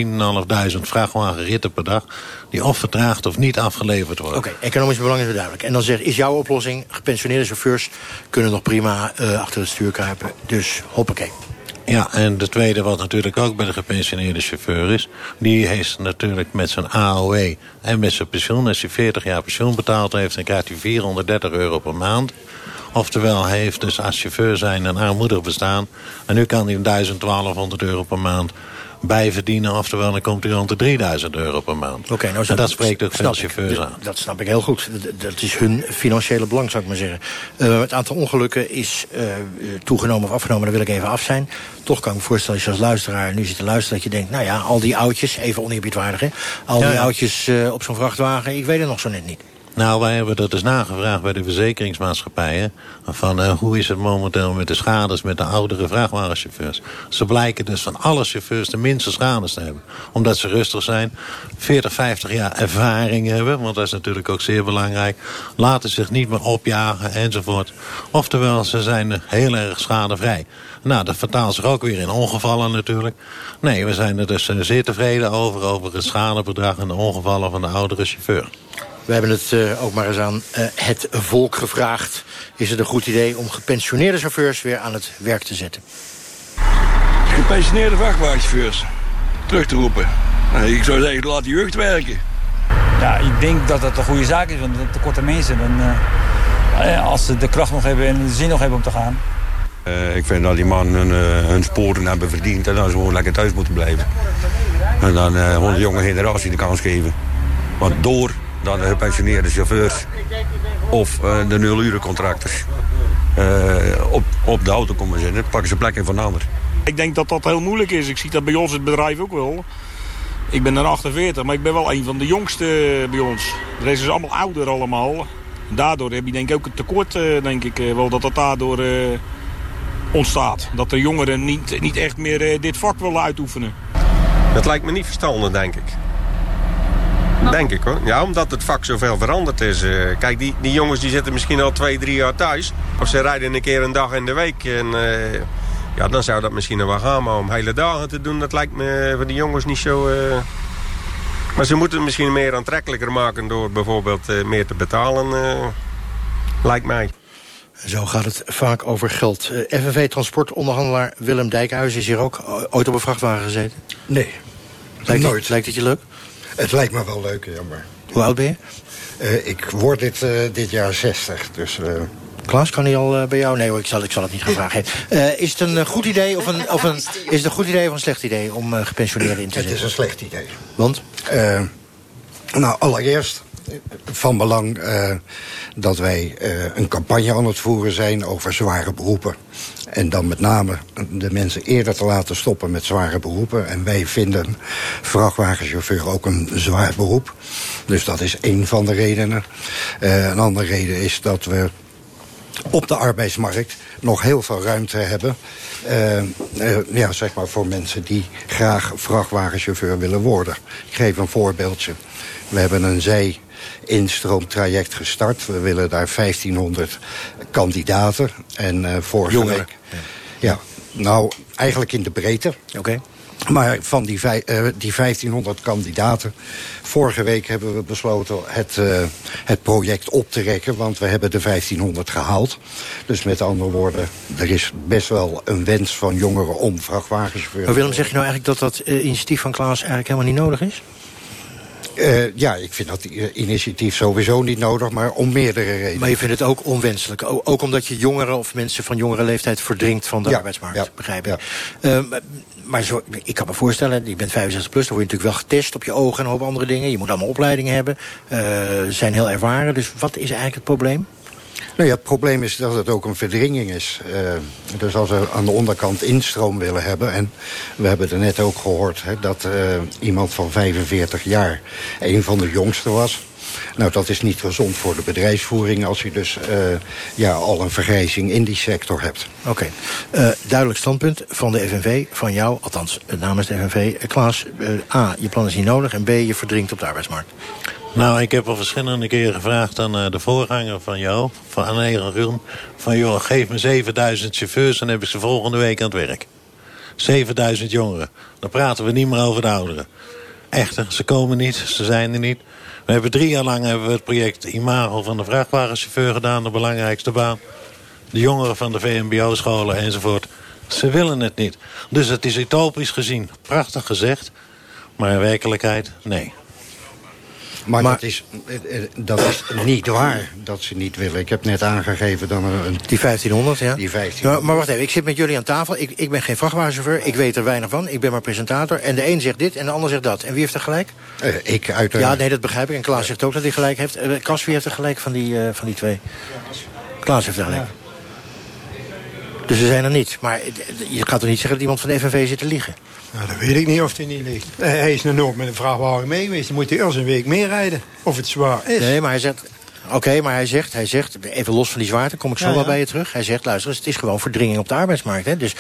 10.500 vrachtwagenritten per dag... die of vertraagd of niet afgeleverd worden. Oké, economisch belang is duidelijk. En dan zegt, is jouw oplossing... gepensioneerde chauffeurs kunnen nog prima uh, achter het stuur kruipen. Dus hoppakee. Ja, en de tweede wat natuurlijk ook bij de gepensioneerde chauffeur is... die heeft natuurlijk met zijn AOW en met zijn pensioen... als hij 40 jaar pensioen betaald heeft... dan krijgt hij 430 euro per maand. Oftewel, hij heeft dus als chauffeur zijn een armoedig bestaan... en nu kan hij 1200 euro per maand bijverdienen. Oftewel, dan komt hij rond de 3000 euro per maand. Oké, nou, en dat spreekt ook veel chauffeurs aan. Dat snap ik heel goed. Dat is hun financiële belang, zou ik maar zeggen. Uh, het aantal ongelukken is uh, toegenomen of afgenomen, daar wil ik even af zijn. Toch kan ik me voorstellen, als je als luisteraar nu zit te luisteren... dat je denkt, nou ja, al die oudjes, even oneerbiedwaardig hè... al ja, die oudjes uh, op zo'n vrachtwagen, ik weet het nog zo net niet. Nou, wij hebben dat dus nagevraagd bij de verzekeringsmaatschappijen. Van uh, hoe is het momenteel met de schades met de oudere vrachtwagenchauffeurs. Ze blijken dus van alle chauffeurs de minste schades te hebben. Omdat ze rustig zijn, 40, 50 jaar ervaring hebben. Want dat is natuurlijk ook zeer belangrijk. Laten zich niet meer opjagen enzovoort. Oftewel, ze zijn heel erg schadevrij. Nou, dat vertaalt zich ook weer in ongevallen natuurlijk. Nee, we zijn er dus zeer tevreden over, over het schadebedrag en de ongevallen van de oudere chauffeur. We hebben het uh, ook maar eens aan uh, het volk gevraagd. Is het een goed idee om gepensioneerde chauffeurs weer aan het werk te zetten? Gepensioneerde vrachtwagenchauffeurs terug te roepen. Nou, ik zou zeggen, laat de jeugd werken. Ja, ik denk dat dat een goede zaak is, want de tekorten mensen... Dan, uh, als ze de kracht nog hebben en de zin nog hebben om te gaan... ik vind dat die man hun, hun sporen hebben verdiend... en dan ze gewoon lekker thuis moeten blijven. En dan gewoon de jonge generatie de kans geven. Want door dan de gepensioneerde chauffeurs of uh, de nulurencontractors uh, op, op de auto komen zitten. pakken ze plek in van de ander. Ik denk dat dat heel moeilijk is. Ik zie dat bij ons het bedrijf ook wel. Ik ben er 48, maar ik ben wel een van de jongste bij ons. De rest is allemaal ouder allemaal. Daardoor heb je denk ik ook het tekort, eh, denk ik, eh, wel dat dat daardoor eh, ontstaat. Dat de jongeren niet, niet echt meer eh, dit vak willen uitoefenen. Dat lijkt me niet verstandig, denk ik. Denk ik hoor. Ja, omdat het vak zoveel veranderd is. Eh, kijk, die, die jongens die zitten misschien al twee, drie jaar thuis. Of ze rijden een keer een dag in de week. En eh, ja, dan zou dat misschien nog wel gaan. Maar om hele dagen te doen, dat lijkt me voor die jongens niet zo... eh. Maar ze moeten het misschien meer aantrekkelijker maken door bijvoorbeeld eh, meer te betalen. eh, lijkt mij. Zo gaat het vaak over geld. Eh, FNV-transportonderhandelaar Willem Dijkhuis is hier ook ooit op een vrachtwagen gezeten. Nee, Lijkt, nooit. Het, lijkt het je leuk? Het lijkt me wel leuk, jammer. Hoe oud ben je? Eh, ik word dit, eh, dit jaar 60, dus... eh, Klaas, kan hij al bij jou? Nee hoor, ik zal, ik zal het niet gaan vragen. Eh, is het een goed idee of een, of een, is het een goed idee of een slecht idee om eh, gepensioneerden in te het zetten? is een slecht idee. Want? Nou, allereerst van belang eh, dat wij eh, een campagne aan het voeren zijn over zware beroepen. En dan met name de mensen eerder te laten stoppen met zware beroepen. En wij vinden vrachtwagenchauffeur ook een zwaar beroep. Dus dat is één van de redenen. Eh, een andere reden is dat we op de arbeidsmarkt nog heel veel ruimte hebben. eh, eh, ja, zeg maar voor mensen die graag vrachtwagenchauffeur willen worden. Ik geef een voorbeeldje. We hebben een zij-instroomtraject gestart. We willen daar 1500 kandidaten. En eh vorige Jongeren. week... Ja, nou, eigenlijk in de breedte. Oké. Maar van die, vij- eh, die 1500 kandidaten... vorige week hebben we besloten het, eh, het project op te rekken... want we hebben de 1500 gehaald. Dus met andere woorden, er is best wel een wens van jongeren om vrachtwagenchauffeur Maar Willem, zeg je nou eigenlijk dat dat initiatief van Klaas eigenlijk helemaal niet nodig is? Eh, ja, ik vind dat eh, initiatief sowieso niet nodig, maar om meerdere redenen. Maar je vindt het ook onwenselijk. Ook omdat je jongeren of mensen van jongere leeftijd verdringt van de Ja, arbeidsmarkt. ja, begrijp ik. Eh, maar- maar zo, ik kan me voorstellen, je bent 65 plus, dan word je natuurlijk wel getest op je ogen en een hoop andere dingen. Je moet allemaal opleidingen hebben, eh, zijn heel ervaren. Dus wat is eigenlijk het probleem? Nou ja, het probleem is dat het ook een verdringing is. Eh, dus als we aan de onderkant instroom willen hebben... en we hebben er net ook gehoord hè, dat eh, iemand van 45 jaar een van de jongsten was... Nou, dat is niet gezond voor de bedrijfsvoering... als je dus eh, ja, al een vergrijzing in die sector hebt. Oké, duidelijk standpunt van de FNV, van jou, althans namens de FNV. Klaas, A, je plan is niet nodig en B, je verdrinkt op de arbeidsmarkt. Nou, ik heb al verschillende keren gevraagd aan eh, de voorganger van jou, van Anne Groen... van joh, geef me 7000 chauffeurs, dan heb ik ze volgende week aan het werk. 7000 jongeren. Dan praten we niet meer over de ouderen. Echter, ze komen niet, ze zijn er niet. We hebben drie jaar lang hebben we het project Imago van de vrachtwagenchauffeur gedaan... de belangrijkste baan. De jongeren van de VMBO-scholen enzovoort. Ze willen het niet. Dus het is utopisch gezien prachtig gezegd... maar in werkelijkheid, nee. Maar, dat, is, eh, eh, dat is niet waar dat ze niet willen. Ik heb net aangegeven dat er een... Die 1500, ja? Die 1500. Ja, maar wacht even, ik zit met jullie aan tafel. Ik, ik ben geen vrachtwagenchauffeur, ik weet er weinig van. Ik ben maar presentator. En de een zegt dit en de ander zegt dat. En wie heeft er gelijk? Eh, ik uiteraard. Ja, nee, dat begrijp ik. En Klaas zegt ook dat hij gelijk heeft. Kas, wie heeft er gelijk van die, uh, van die twee? Klaas heeft er gelijk. Dus ze zijn er niet. Maar je gaat toch niet zeggen dat iemand van de FNV zit te liegen? Nou, dat weet ik niet of hij niet ligt. Hij is nog nooit met een vrachtwagen mee geweest. Dan moet hij eerst een week meer rijden. Of het zwaar is. Nee, maar hij zegt... Oké, okay, maar hij zegt, hij zegt, even los van die zwaarte, kom ik zo ja, wel ja. bij je terug. Hij zegt, luister eens, het is gewoon verdringing op de arbeidsmarkt. Hè? Dus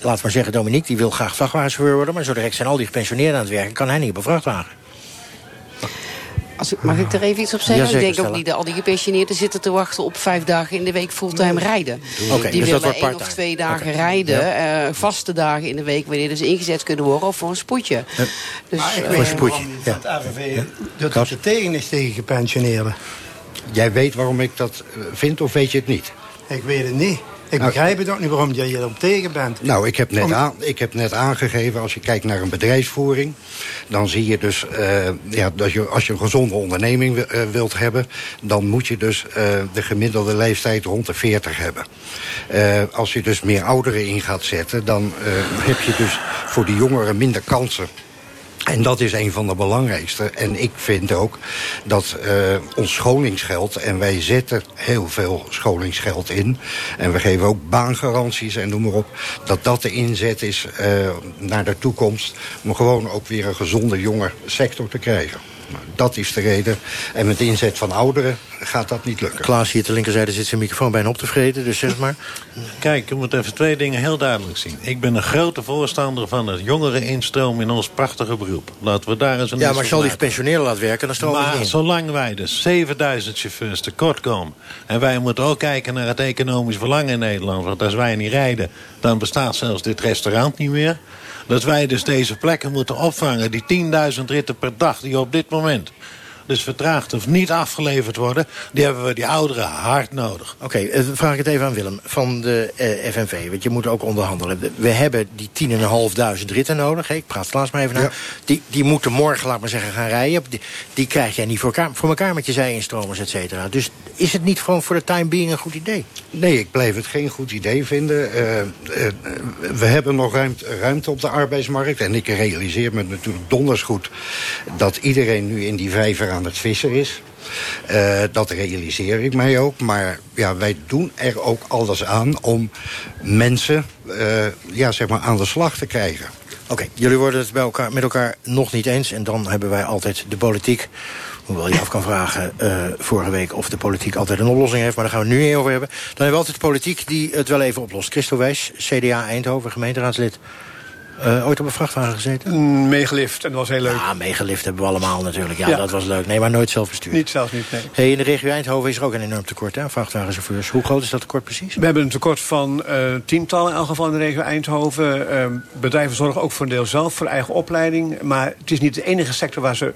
laat maar zeggen, Dominique, die wil graag vrachtwagenchauffeur worden... maar zo direct zijn al die gepensioneerden aan het werken, kan hij niet op een vrachtwagen. Als ik, mag ik er even iets op zeggen? Ja, ik denk stellen. ook niet dat al die gepensioneerden zitten te wachten op vijf dagen in de week fulltime rijden. Okay, die dus willen één of twee dagen okay. rijden, ja. uh, vaste dagen in de week wanneer ze ingezet kunnen worden of voor een spoedje. Ja. Dus, maar ik uh, weet een spoedje. Ja. dat AVV dat het er tegen is tegen gepensioneerden. Jij weet waarom ik dat eh, vind of weet je het niet? Ik weet het niet. Ik begrijp het ook niet waarom jij erop tegen bent. Nou, ik heb, net Om... aan, ik heb net aangegeven, als je kijkt naar een bedrijfsvoering... dan zie je dus, uh, ja, dat je, als je een gezonde onderneming uh, wilt hebben... dan moet je dus uh, de gemiddelde leeftijd rond de 40 hebben. als je dus meer ouderen in gaat zetten... dan heb je dus voor die jongeren minder kansen En dat is een van de belangrijkste. En ik vind ook dat uh, ons scholingsgeld... en wij zetten heel veel scholingsgeld in... en we geven ook baangaranties en noem maar op... dat dat de inzet is uh, naar de toekomst... om gewoon ook weer een gezonde jonge sector te krijgen. Dat is de reden. En met inzet van ouderen gaat dat niet lukken. Klaas hier ter linkerzijde zit zijn microfoon bijna op te vreten, dus zeg maar. Kijk, je moet even twee dingen heel duidelijk zien. Ik ben een grote voorstander van het jongere instroom in ons prachtige beroep. Laten we daar eens een... Ja, maar als je al die gepensioneerden laat werken, dan stromen Maar niet in. zolang wij dus 7000 chauffeurs tekort komen... en wij moeten ook kijken naar het economisch belang in Nederland... want als wij niet rijden, dan bestaat zelfs dit restaurant niet meer... dat wij dus deze plekken moeten opvangen, die 10.000 ritten per dag... die op dit moment moment. Dus vertraagd of niet afgeleverd worden... die hebben we die ouderen hard nodig. Oké, okay, dan vraag ik het even aan Willem van de uh, FNV. Want je moet ook onderhandelen. We hebben die 10.500 ritten nodig. Ik praat Klaas maar even naar. Die, die moeten morgen, laat maar zeggen, gaan rijden. Die, die krijg jij niet voor elkaar, voor elkaar met je zij-instromers, et cetera. Dus is het niet gewoon voor de time being een goed idee? Nee, ik blijf het geen goed idee vinden. Uh, we hebben nog ruimte, ruimte op de arbeidsmarkt. En ik realiseer me natuurlijk donders goed... dat iedereen nu in die vijver het vissen is. Uh, dat realiseer ik mij ook. Maar ja, wij doen er ook alles aan om mensen uh, ja, zeg maar aan de slag te krijgen. Oké, jullie worden het bij elkaar, met elkaar nog niet eens. En dan hebben wij altijd de politiek. Hoewel je af kan vragen uh, vorige week of de politiek altijd een oplossing heeft. Maar daar gaan we nu niet over hebben. Dan hebben we altijd de politiek die het wel even oplost. Christo Wijs, CDA Eindhoven, gemeenteraadslid. Uh, ooit op een vrachtwagen gezeten? Mm, meegelift, en dat was heel leuk. Ja, meegelift hebben we allemaal natuurlijk. Ja, ja, dat was leuk. Nee, maar nooit zelf bestuurd. Niet zelfs niet, nee. Hey, in de regio Eindhoven is er ook een enorm tekort aan vrachtwagenchauffeurs. Hoe groot is dat tekort precies? We hebben een tekort van uh, tientallen in elk geval in de regio Eindhoven. Uh, bedrijven zorgen ook voor een deel zelf voor eigen opleiding. Maar het is niet de enige sector waar ze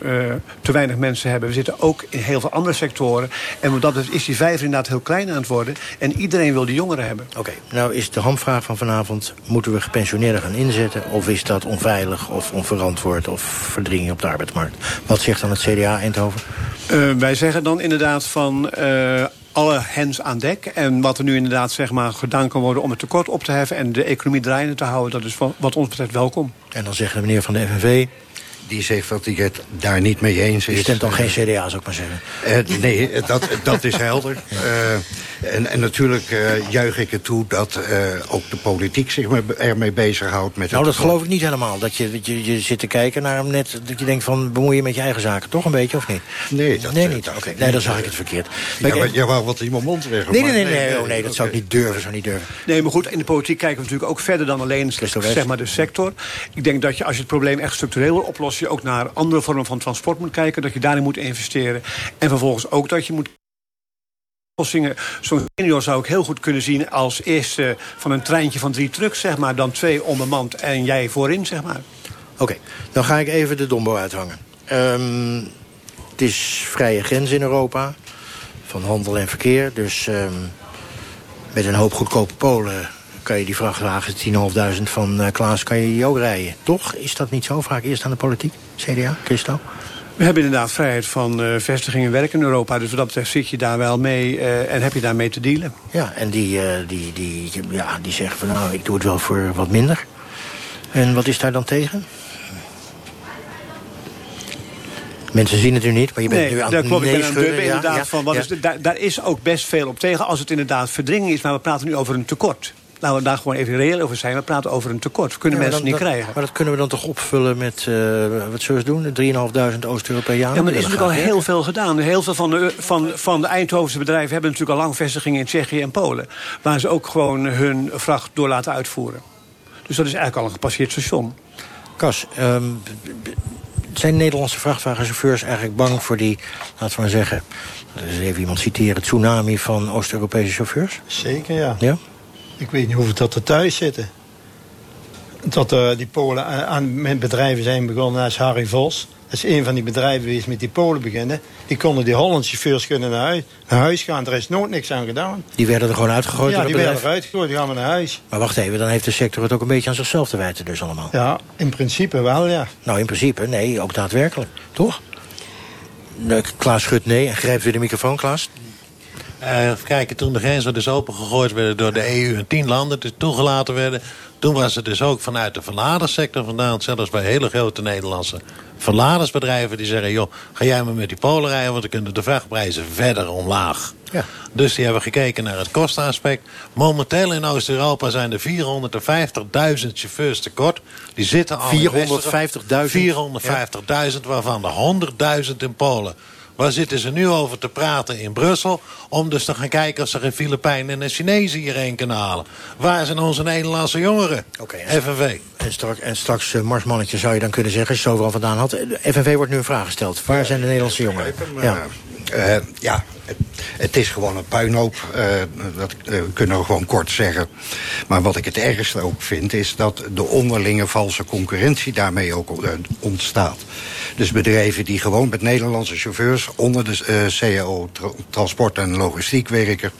te weinig mensen hebben. We zitten ook in heel veel andere sectoren. En dat is die vijver inderdaad heel klein aan het worden. En iedereen wil die jongeren hebben. Oké, okay, nou is de hamvraag van vanavond... moeten we gepensioneerden gaan inzetten... of is dat onveilig of onverantwoord of verdringing op de arbeidsmarkt? Wat zegt dan het CDA Eindhoven? Uh, wij zeggen dan inderdaad van... Uh, alle hens aan dek. En wat er nu inderdaad zeg maar, gedaan kan worden om het tekort op te heffen... en de economie draaiende te houden, dat is wat ons betreft welkom. En dan zegt de meneer van de FNV... Die zegt dat hij het daar niet mee eens is. Je stemt dan geen CDA, zou ik maar zeggen. Uh, nee, dat, dat is helder. Uh, en, en natuurlijk uh, juich ik het toe dat ook de politiek zich ermee bezighoudt. Met nou, dat geloof ik niet helemaal. Dat je, dat je, je zit te kijken naar hem net, dat je denkt van bemoei je met je eigen zaken. Toch een beetje, of niet? Nee, dat, nee niet. Okay. nee, dan zag ik het verkeerd. Ja, maar, je wou wat in mijn mond weg. Nee, nee, nee, nee, nee, oh, nee dat zou ik niet durven, zou niet durven. Nee, maar goed, in de politiek kijken we natuurlijk ook verder dan alleen zeg maar, de sector. Ik denk dat je als je het probleem echt structureel wil oplossen... je ook naar andere vormen van transport moet kijken. Dat je daarin moet investeren. En vervolgens ook dat je moet oplossingen. Zo'n senior zou ik heel goed kunnen zien als eerste van een treintje van drie trucks, zeg maar. Dan twee onbemand en jij voorin, zeg maar. Oké, dan ga ik even de dombo uithangen. Um, het is vrije grens in Europa. Van handel en verkeer. Dus um, met een hoop goedkope Polen kan je die vrachtwagens, 10.500 van uh, Klaas, kan je die ook rijden. Toch? Is dat niet zo? Vraag eerst aan de politiek. CDA, Christo? We hebben inderdaad vrijheid van uh, vestiging en werk in Europa. Dus wat dat betreft zit je daar wel mee uh, en heb je daarmee te dealen. Ja, en die, uh, die, die, ja, die zeggen van nou, ik doe het wel voor wat minder. En wat is daar dan tegen? Mensen zien het nu niet, maar je bent nee, nu aan het klopt, nee schudden. Ja, inderdaad ja, van, wat ja. is daar, daar is ook best veel op tegen als het inderdaad verdringing is. Maar we praten nu over een tekort. Laten we daar gewoon even reëel over zijn. We praten over een tekort. We kunnen Ja, mensen dan- niet dat- krijgen. Maar dat kunnen we dan toch opvullen met, uh, wat zullen we doen? 3.500 Oost-Europeanen? Ja, maar er is natuurlijk al heel veel gedaan. Heel veel van de, van, van de Eindhovense bedrijven hebben natuurlijk al lang vestigingen in Tsjechië en Polen. Waar ze ook gewoon hun vracht door laten uitvoeren. Dus dat is eigenlijk al een gepasseerd station. Kas, ehm, zijn Nederlandse vrachtwagenchauffeurs eigenlijk bang voor die, laten we maar zeggen... Dus even iemand citeren, tsunami van Oost-Europese chauffeurs? Zeker, ja. Ja? Ik weet niet hoeveel dat er thuis zitten. Dat eh, die Polen aan- met bedrijven zijn begonnen. Is Harry Vos. Dat is een van die bedrijven die is met die Polen beginnen. Die konden die Hollandse chauffeurs kunnen naar huis, naar huis gaan. Er is nooit niks aan gedaan. Die werden er gewoon uitgegooid ja, die werden eruit gegooid. Die gaan we naar huis. Maar wacht even, dan heeft de sector het ook een beetje aan zichzelf te wijten dus allemaal. Ja, in principe wel, ja. Nou, in principe, nee, ook daadwerkelijk. Toch? Klaas schudt nee en grijpt weer de microfoon, Klaas. Uh, even kijken, toen de grenzen dus opengegooid werden door de EU en tien landen dus toegelaten werden... toen was het dus ook vanuit de verladersector vandaan... zelfs bij hele grote Nederlandse verladersbedrijven die zeggen... joh, ga jij maar met die polen rijden, want dan kunnen de vrachtprijzen verder omlaag. Ja. Dus die hebben gekeken naar het kostenaspect. Momenteel in Oost-Europa zijn er 450.000 chauffeurs tekort. Die zitten al 450.000? 450.000, waarvan er 100.000 in Polen. Waar zitten ze nu over te praten in Brussel? Om dus te gaan kijken of ze geen Filipijnen en Chinezen hierheen kunnen halen. Waar zijn onze Nederlandse jongeren? FNV. En straks, en straks uh, marsmannetje zou je dan kunnen zeggen... als je het overal vandaan had. FNV wordt nu een vraag gesteld. Waar zijn de Nederlandse jongeren? Ja. Uh, ja, het is gewoon een puinhoop. Uh, dat uh, kunnen we gewoon kort zeggen. Maar wat ik het ergste ook vind... is dat de onderlinge valse concurrentie daarmee ook ontstaat. Dus bedrijven die gewoon met Nederlandse chauffeurs... onder de CAO tra transport en logistiek werken...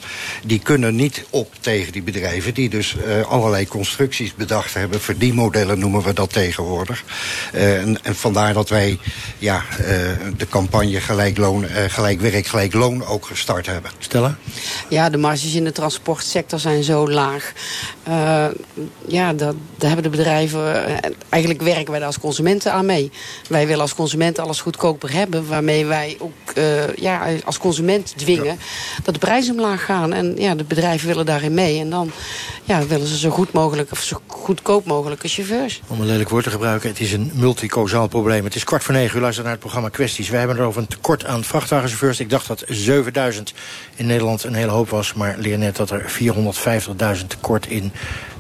die kunnen niet op tegen die bedrijven... die dus allerlei constructies bedacht hebben. Verdienmodellen noemen we dat tegenwoordig. En, en, vandaar dat wij ja, de campagne gelijk, loon, gelijk werk, gelijk loon ook gestart hebben. Stella? Ja, de marges in de transportsector zijn zo laag. ja, dat, daar hebben de bedrijven... eigenlijk werken wij daar als consumenten aan mee. Wij willen als consument alles goedkoper hebben. Waarmee wij ook uh, ja, als consument dwingen dat de prijzen omlaag gaan. En ja, de bedrijven willen daarin mee. En dan ja, willen ze zo goed mogelijk of zo goedkoop mogelijke chauffeurs. Om een lelijk woord te gebruiken, het is een multicausaal probleem. Het is kwart voor negen, u luistert naar het programma Kwesties. Wij hebben er over een tekort aan vrachtwagenchauffeurs. Ik dacht dat 7000 in Nederland een hele hoop was. Maar leer net dat er 450.000 tekort in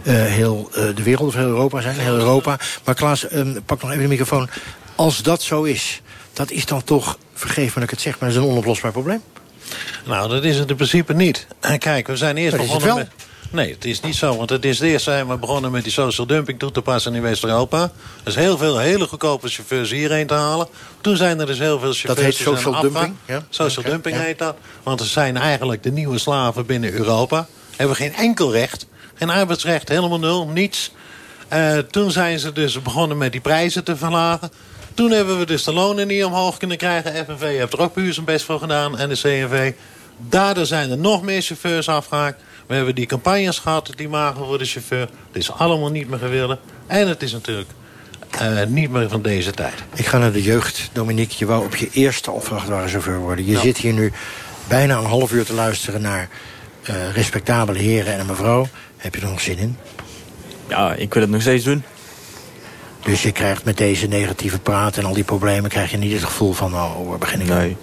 uh, heel uh, de wereld of heel Europa zijn. Heel Europa. Maar Klaas, um, pak nog even de microfoon. Als dat zo is, dat is dan toch, vergeef me dat ik het zeg... maar dat is een onoplosbaar probleem? Nou, dat is het in principe niet. Kijk, we zijn eerst begonnen met... Nee, het is niet zo, want het is de eerste zijn we begonnen met die social dumping toe te passen in West-Europa. Dus heel veel hele goedkope chauffeurs hierheen te halen. Toen zijn er dus heel veel chauffeurs... Dat heet social dumping? Ja? Social dumping heet dat. Want ze zijn eigenlijk de nieuwe slaven binnen Europa. Hebben geen enkel recht. Geen arbeidsrecht, helemaal nul, niets. Uh, toen zijn ze dus begonnen met die prijzen te verlagen. Toen hebben we dus de lonen niet omhoog kunnen krijgen. FNV heeft er ook puur zijn best voor gedaan en de CNV. Daardoor zijn er nog meer chauffeurs afgehaakt. We hebben die campagnes gehad, die magen voor de chauffeur. Het is allemaal niet meer gewillen. En het is natuurlijk uh, niet meer van deze tijd. Ik ga naar de jeugd. Dominique, je wou op je eerste vrachtwagenchauffeur worden. Je zit hier nu bijna een half uur te luisteren naar uh, respectabele heren en een mevrouw. Heb je er nog zin in? Ja, ik wil het nog steeds doen. Dus je krijgt met deze negatieve praat en al die problemen... krijg je niet het gevoel van, oh, waar begin ik nee. Ik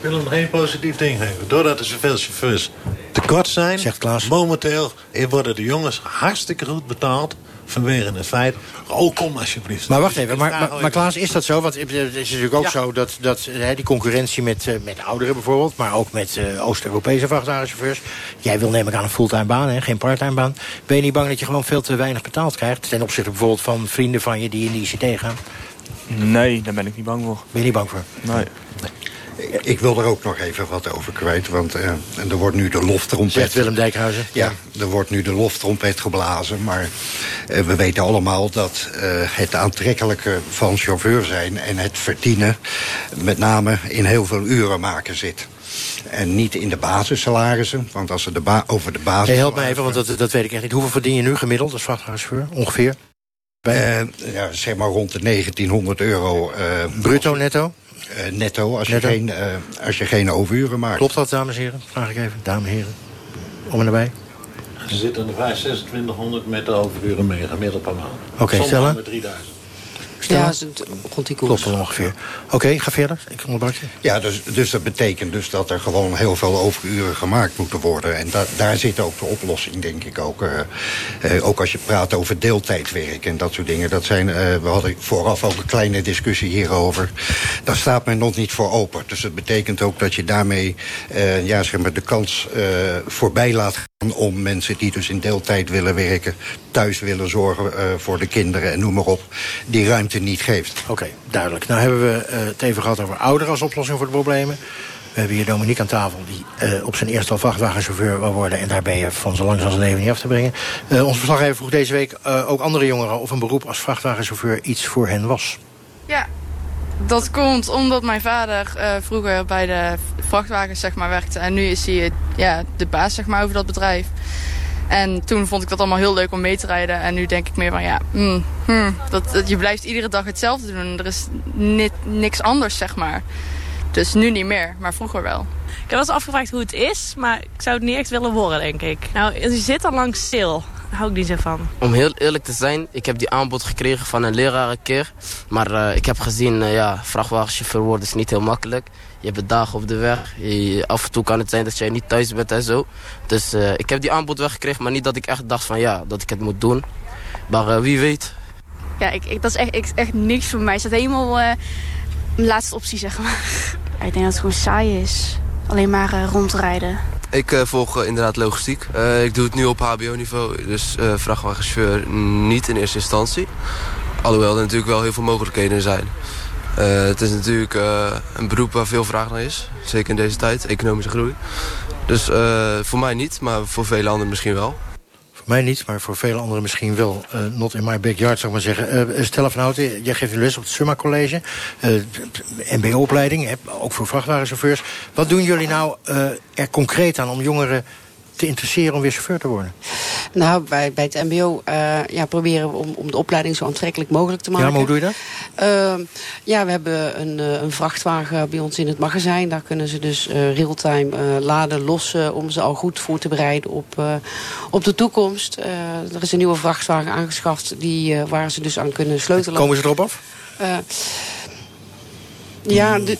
wil hem nog één positief ding geven. Doordat er zoveel chauffeurs tekort zijn... Zegt Klaas. Momenteel worden de jongens hartstikke goed betaald vanwege het feit... oh, kom alsjeblieft. Maar wacht even, maar, maar, maar, Klaas, is dat zo? Want het is natuurlijk ook zo dat, dat hè, die concurrentie met, uh, met ouderen bijvoorbeeld... maar ook met uh, Oost-Europese vrachtwagenchauffeurs... jij wil neem ik aan een fulltime baan, hè, geen parttime baan... ben je niet bang dat je gewoon veel te weinig betaald krijgt... ten opzichte bijvoorbeeld van vrienden van je die in de ICT gaan? Nee, daar ben ik niet bang voor. Ben je niet bang voor? Nee. nee. Ik wil er ook nog even wat over kwijt, want uh, er wordt nu de loftrompet... Zegt Willem Dijkhuizen. Ja, er wordt nu de loftrompet geblazen, maar uh, we weten allemaal dat uh, het aantrekkelijke van chauffeur zijn... en het verdienen met name in heel veel uren maken zit. En niet in de basissalarissen, want als ze de ba over de basis. Hey, help me even, want dat, dat weet ik echt niet. Hoeveel verdien je nu gemiddeld als vrachtwagenchauffeur, ongeveer? Bij... ja, zeg maar rond de 1900 euro. Bruto, netto? Uh, netto, als, netto. Je geen, uh, als je geen overuren maakt. Klopt dat, dames en heren? Vraag ik even. Dames en heren. Om en erbij. Ze zitten er 2600 met de overuren mee, gemiddeld per maand. Oké, okay, stellen. met 3000. Ja, het rond die koers. Klopt ongeveer. Oké, okay, ga verder. Ik onderbrak je. Ja, dus, dus dat betekent dus dat er gewoon heel veel overuren gemaakt moeten worden. En da daar zit ook de oplossing, denk ik ook. Uh, uh, ook als je praat over deeltijdwerk en dat soort dingen. Dat zijn, uh, we hadden vooraf ook een kleine discussie hierover. Daar staat men nog niet voor open. Dus dat betekent ook dat je daarmee ja, zeg maar de kans voorbij laat gaan... om mensen die dus in deeltijd willen werken... thuis willen zorgen voor de kinderen en noem maar op... die ruimte niet geeft. Oké, okay, duidelijk. Nou hebben we uh, het even gehad over ouderen als oplossing voor de problemen. We hebben hier Dominique aan tafel, die uh, op zijn eerste al vrachtwagenchauffeur wil worden... en daar ben je van zo lang als zijn leven niet af te brengen. Uh, onze verslaggever vroeg deze week ook andere jongeren... of een beroep als vrachtwagenchauffeur iets voor hen was. Ja, dat komt omdat mijn vader vroeger bij de vrachtwagens zeg maar, werkte. En nu is hij ja, de baas zeg maar, over dat bedrijf. En toen vond ik dat allemaal heel leuk om mee te rijden. En nu denk ik meer van ja, mm, hmm, dat, je blijft iedere dag hetzelfde doen. Er is niks anders zeg maar. Dus nu niet meer, maar vroeger wel. Ik heb wel eens afgevraagd hoe het is, maar ik zou het niet echt willen worden, denk ik. Nou, je zit al lang stil. Daar hou ik niet zo van. Om heel eerlijk te zijn, ik heb die aanbod gekregen van een leraar een keer. Maar uh, ik heb gezien, uh, ja, vrachtwagenchauffeur worden is niet heel makkelijk. Je hebt dagen op de weg. Je, af en toe kan het zijn dat jij niet thuis bent en zo. Dus uh, ik heb die aanbod weggekregen, maar niet dat ik echt dacht van ja, dat ik het moet doen. Maar wie weet. Ja, ik, ik, dat is echt, echt, echt niks voor mij. Het staat helemaal mijn laatste optie, zeg maar. ik denk dat het gewoon saai is. Alleen maar rondrijden. Ik uh, volg uh, inderdaad logistiek. Uh, ik doe het nu op hbo-niveau, dus vrachtwagenchauffeur niet in eerste instantie. Alhoewel er natuurlijk wel heel veel mogelijkheden zijn. het is natuurlijk een beroep waar veel vraag naar is. Zeker in deze tijd, economische groei. Dus voor mij niet, maar voor vele anderen misschien wel. Mij niet, maar voor vele anderen misschien wel. Uh, not in my backyard, zou ik maar zeggen. Uh, Stella van Houten, jij geeft les op het Summa College. Uh, MBO-opleiding, ook voor vrachtwagenchauffeurs. Wat doen jullie nou er concreet aan om jongeren te interesseren om weer chauffeur te worden? Nou, bij, bij het mbo uh, ja, proberen we om, om de opleiding zo aantrekkelijk mogelijk te maken. Ja, maar hoe doe je dat? Uh, ja, we hebben een, uh, een vrachtwagen bij ons in het magazijn. Daar kunnen ze dus realtime laden, lossen... om ze al goed voor te bereiden op, op de toekomst. er is een nieuwe vrachtwagen aangeschaft die, waar ze dus aan kunnen sleutelen. Komen ze erop af? ja, de,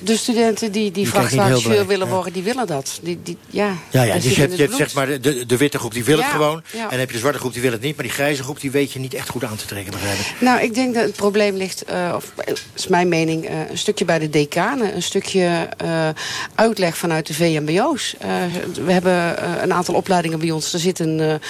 de studenten die, die vrachtwagenchauffeur willen worden, die willen dat. Die, die, ja, ja, ja dus je hebt, je hebt zeg maar de, de witte groep die wil het gewoon. Ja. En dan heb je de zwarte groep die wil het niet. Maar die grijze groep die weet je niet echt goed aan te trekken, begrijp ik. Nou, ik denk dat het probleem ligt, uh, of is mijn mening, uh, een stukje bij de decanen. Een stukje uh, uitleg vanuit de VMBO's. we hebben een aantal opleidingen bij ons. Er zit een,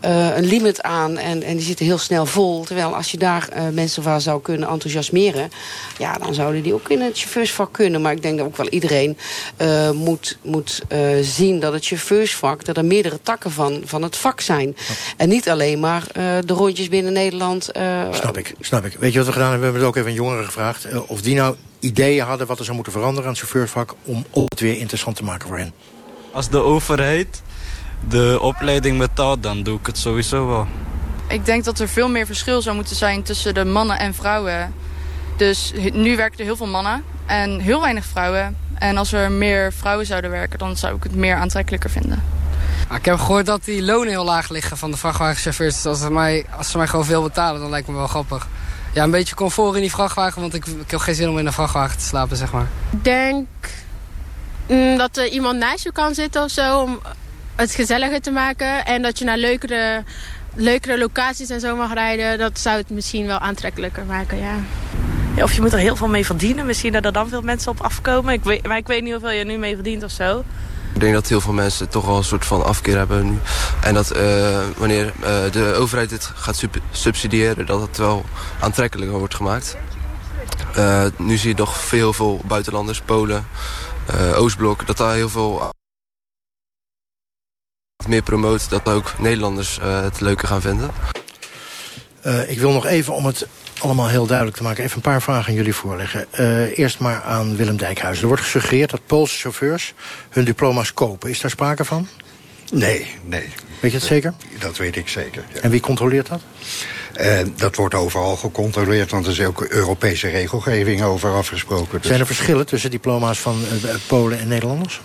een limit aan en, en die zitten heel snel vol. Terwijl als je daar mensen van zou kunnen enthousiasmeren... ja, dan zouden die ook in het chauffeursvak kunnen. Maar ik denk dat ook wel iedereen uh, moet, moet uh, zien dat het chauffeursvak... dat er meerdere takken van, van het vak zijn. En niet alleen maar uh, de rondjes binnen Nederland. snap ik, snap ik. Weet je wat we gedaan hebben? We hebben het ook even aan jongeren gevraagd. of die nou ideeën hadden wat er zou moeten veranderen aan het chauffeursvak... om het weer interessant te maken voor hen. Als de overheid de opleiding betaalt, dan doe ik het sowieso wel. Ik denk dat er veel meer verschil zou moeten zijn tussen de mannen en vrouwen. Dus nu werken er heel veel mannen en heel weinig vrouwen. En als er meer vrouwen zouden werken, dan zou ik het meer aantrekkelijker vinden. ik heb gehoord dat die lonen heel laag liggen van de vrachtwagenchauffeurs. Dus als ze, mij, als ze mij gewoon veel betalen, dan lijkt me wel grappig. Ja, een beetje comfort in die vrachtwagen, want ik, ik heb geen zin om in een vrachtwagen te slapen, zeg maar. Ik denk mm, dat er iemand naast je kan zitten of zo, om het gezelliger te maken. En dat je naar leukere, leukere locaties en zo mag rijden. Dat zou het misschien wel aantrekkelijker maken, ja. Ja, of je moet er heel veel mee verdienen. Misschien dat er dan veel mensen op afkomen. Ik weet, maar ik weet niet hoeveel je nu mee verdient of zo. Ik denk dat heel veel mensen toch wel een soort van afkeer hebben nu. En dat uh, wanneer uh, de overheid dit gaat sub subsidiëren... dat het wel aantrekkelijker wordt gemaakt. Uh, nu zie je toch veel, veel buitenlanders, Polen, Oostblok... dat daar heel veel meer promoot... dat ook Nederlanders het leuker gaan vinden. ik wil nog even om het allemaal heel duidelijk te maken. Even een paar vragen aan jullie voorleggen. Uh, eerst maar aan Willem Dijkhuizen. Er wordt gesuggereerd dat Poolse chauffeurs hun diploma's kopen. Is daar sprake van? Nee, nee. Weet je het zeker? Dat weet ik zeker. Ja. En wie controleert dat? Uh, dat wordt overal gecontroleerd, want er is ook Europese regelgeving over afgesproken. Dus... Zijn er verschillen tussen diploma's van uh, Polen en Nederlanders?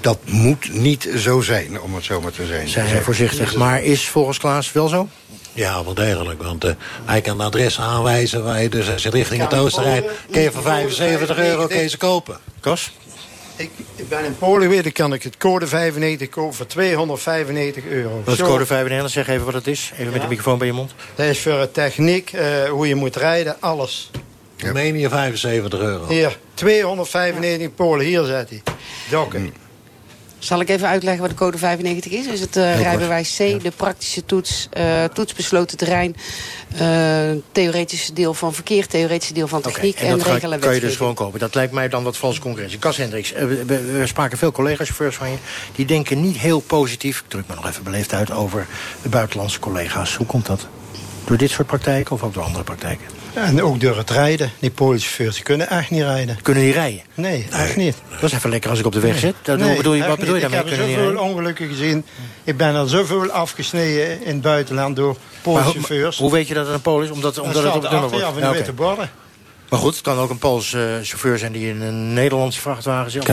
Dat moet niet zo zijn, om het zo maar te zijn. Zijn voorzichtig, maar is volgens Klaas wel zo? Ja, wel degelijk. Want uh, hij kan een adres aanwijzen waar je dus als je richting het oosten rijdt... kun je voor 75 euro je kopen. Kos? Ik, ik, ben in Polen geweest, dan kan ik het code 95 kopen voor 295 euro. Wat is code 95? Zeg even wat het is. Even ja. met de microfoon bij je mond. Dat is voor techniek, uh, hoe je moet rijden, alles. Roemenië 75 euro. Hier, 295 in Polen, hier zet hij. Dokken. Zal ik even uitleggen wat de code 95 is? Is het uh, rijbewijs C, de praktische toets, uh, toetsbesloten terrein... Uh, theoretische deel van verkeer, theoretische deel van techniek okay, en, en regelen kan, kan je dus gewoon kopen. Dat lijkt mij dan wat valse concurrentie. Cas Hendricks, we, we, we, spraken veel collega-chauffeurs van je. Die denken niet heel positief, ik druk me nog even beleefd uit... over de buitenlandse collega's. Hoe komt dat? Door dit soort praktijken of ook door andere praktijken? En ook door het rijden. Die Poolchauffeurs die kunnen echt niet rijden. Kunnen die rijden? Nee, echt niet. Dat is even lekker als ik op de weg zit. Dat, Nee, bedoel je, wat bedoel je niet. daarmee? Ik heb zoveel ongelukken gezien. Ik ben er zoveel afgesneden in het buitenland door Poolchauffeurs. Hoe weet je dat het een Pool is? Omdat, omdat het op het nummer wordt. Ja, van de witte borden. Maar goed, het kan ook een Poolse chauffeur zijn die in een Nederlandse vrachtwagen zit.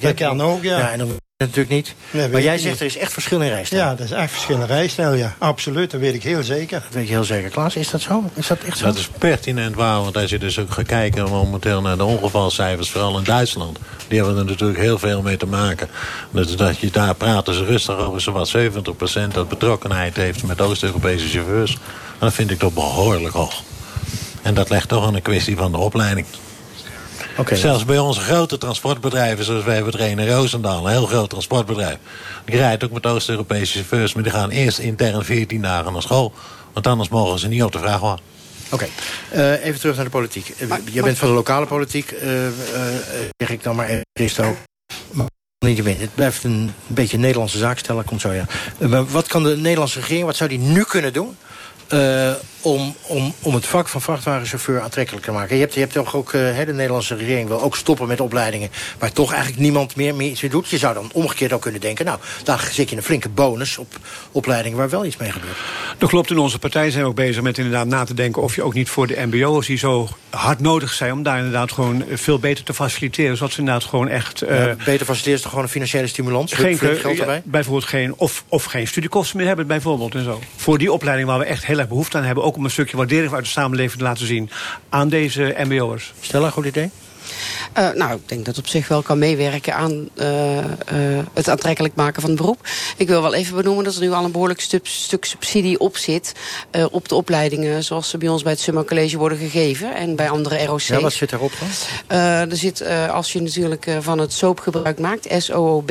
dat kan ook, ja. en dan natuurlijk niet. Nee, maar jij zegt niet. er is echt verschil in rijstijl. Ja, dat is echt verschillende rijstijl, ja. Absoluut, dat weet ik heel zeker. Dat weet je heel zeker. Klaas, is dat zo? Is dat echt zo? Dat is pertinent waar, want als je dus ook gaat kijken momenteel naar de ongevalcijfers, vooral in Duitsland. Die hebben er natuurlijk heel veel mee te maken. Dus dat je daar praten ze rustig over zowat 70% dat betrokkenheid heeft met Oost-Europese chauffeurs. En dat vind ik toch behoorlijk hoog. En dat legt toch aan een kwestie van de opleiding. Oké. Zelfs bij onze grote transportbedrijven, zoals wij hebben het in Roosendaal, een heel groot transportbedrijf. Die rijdt ook met Oost-Europese chauffeurs, maar die gaan eerst intern 14 dagen naar school. Want anders mogen ze niet op de vrachtwagen. Oké, Eh, even terug naar de politiek. Uh, je bent van de lokale politiek, eh, eh, zeg ik dan maar even, Christo. Maar niet je bent. Het blijft een beetje een Nederlandse zaak stellen, komt zo ja. Eh, maar wat kan de Nederlandse regering, wat zou die nu kunnen doen... eh, om, om, om het vak van vrachtwagenchauffeur aantrekkelijker te maken. Je hebt, je hebt toch ook, eh, de Nederlandse regering wil ook stoppen met opleidingen... waar toch eigenlijk niemand meer, meer iets mee doet. Je zou dan omgekeerd ook kunnen denken... nou, dan zit je een flinke bonus op opleidingen waar wel iets mee gebeurt. Dat klopt, in onze partij zijn we ook bezig met inderdaad na te denken... of je ook niet voor de mbo'ers die zo hard nodig zijn... om daar inderdaad gewoon veel beter te faciliteren. Zodat ze inderdaad gewoon echt... eh, Ja, beter faciliteren is toch gewoon een financiële stimulans? geen, geld ja, erbij? bijvoorbeeld geen, of, of geen studiekosten meer hebben, bijvoorbeeld. En zo. Voor die opleiding waar we echt heel erg behoefte aan hebben... ook om een stukje waardering uit de samenleving te laten zien... aan deze mbo'ers. Stella, goed idee? Eh, nou, ik denk dat het op zich wel kan meewerken aan eh, eh, het aantrekkelijk maken van het beroep. Ik wil wel even benoemen dat er nu al een behoorlijk stuk, stuk subsidie op zit... eh, op de opleidingen zoals ze bij ons bij het Summer College worden gegeven... en bij andere ROC's. Ja, wat zit daarop dan? Eh, er zit, eh, als je natuurlijk eh, van het soap gebruik maakt, SOOB...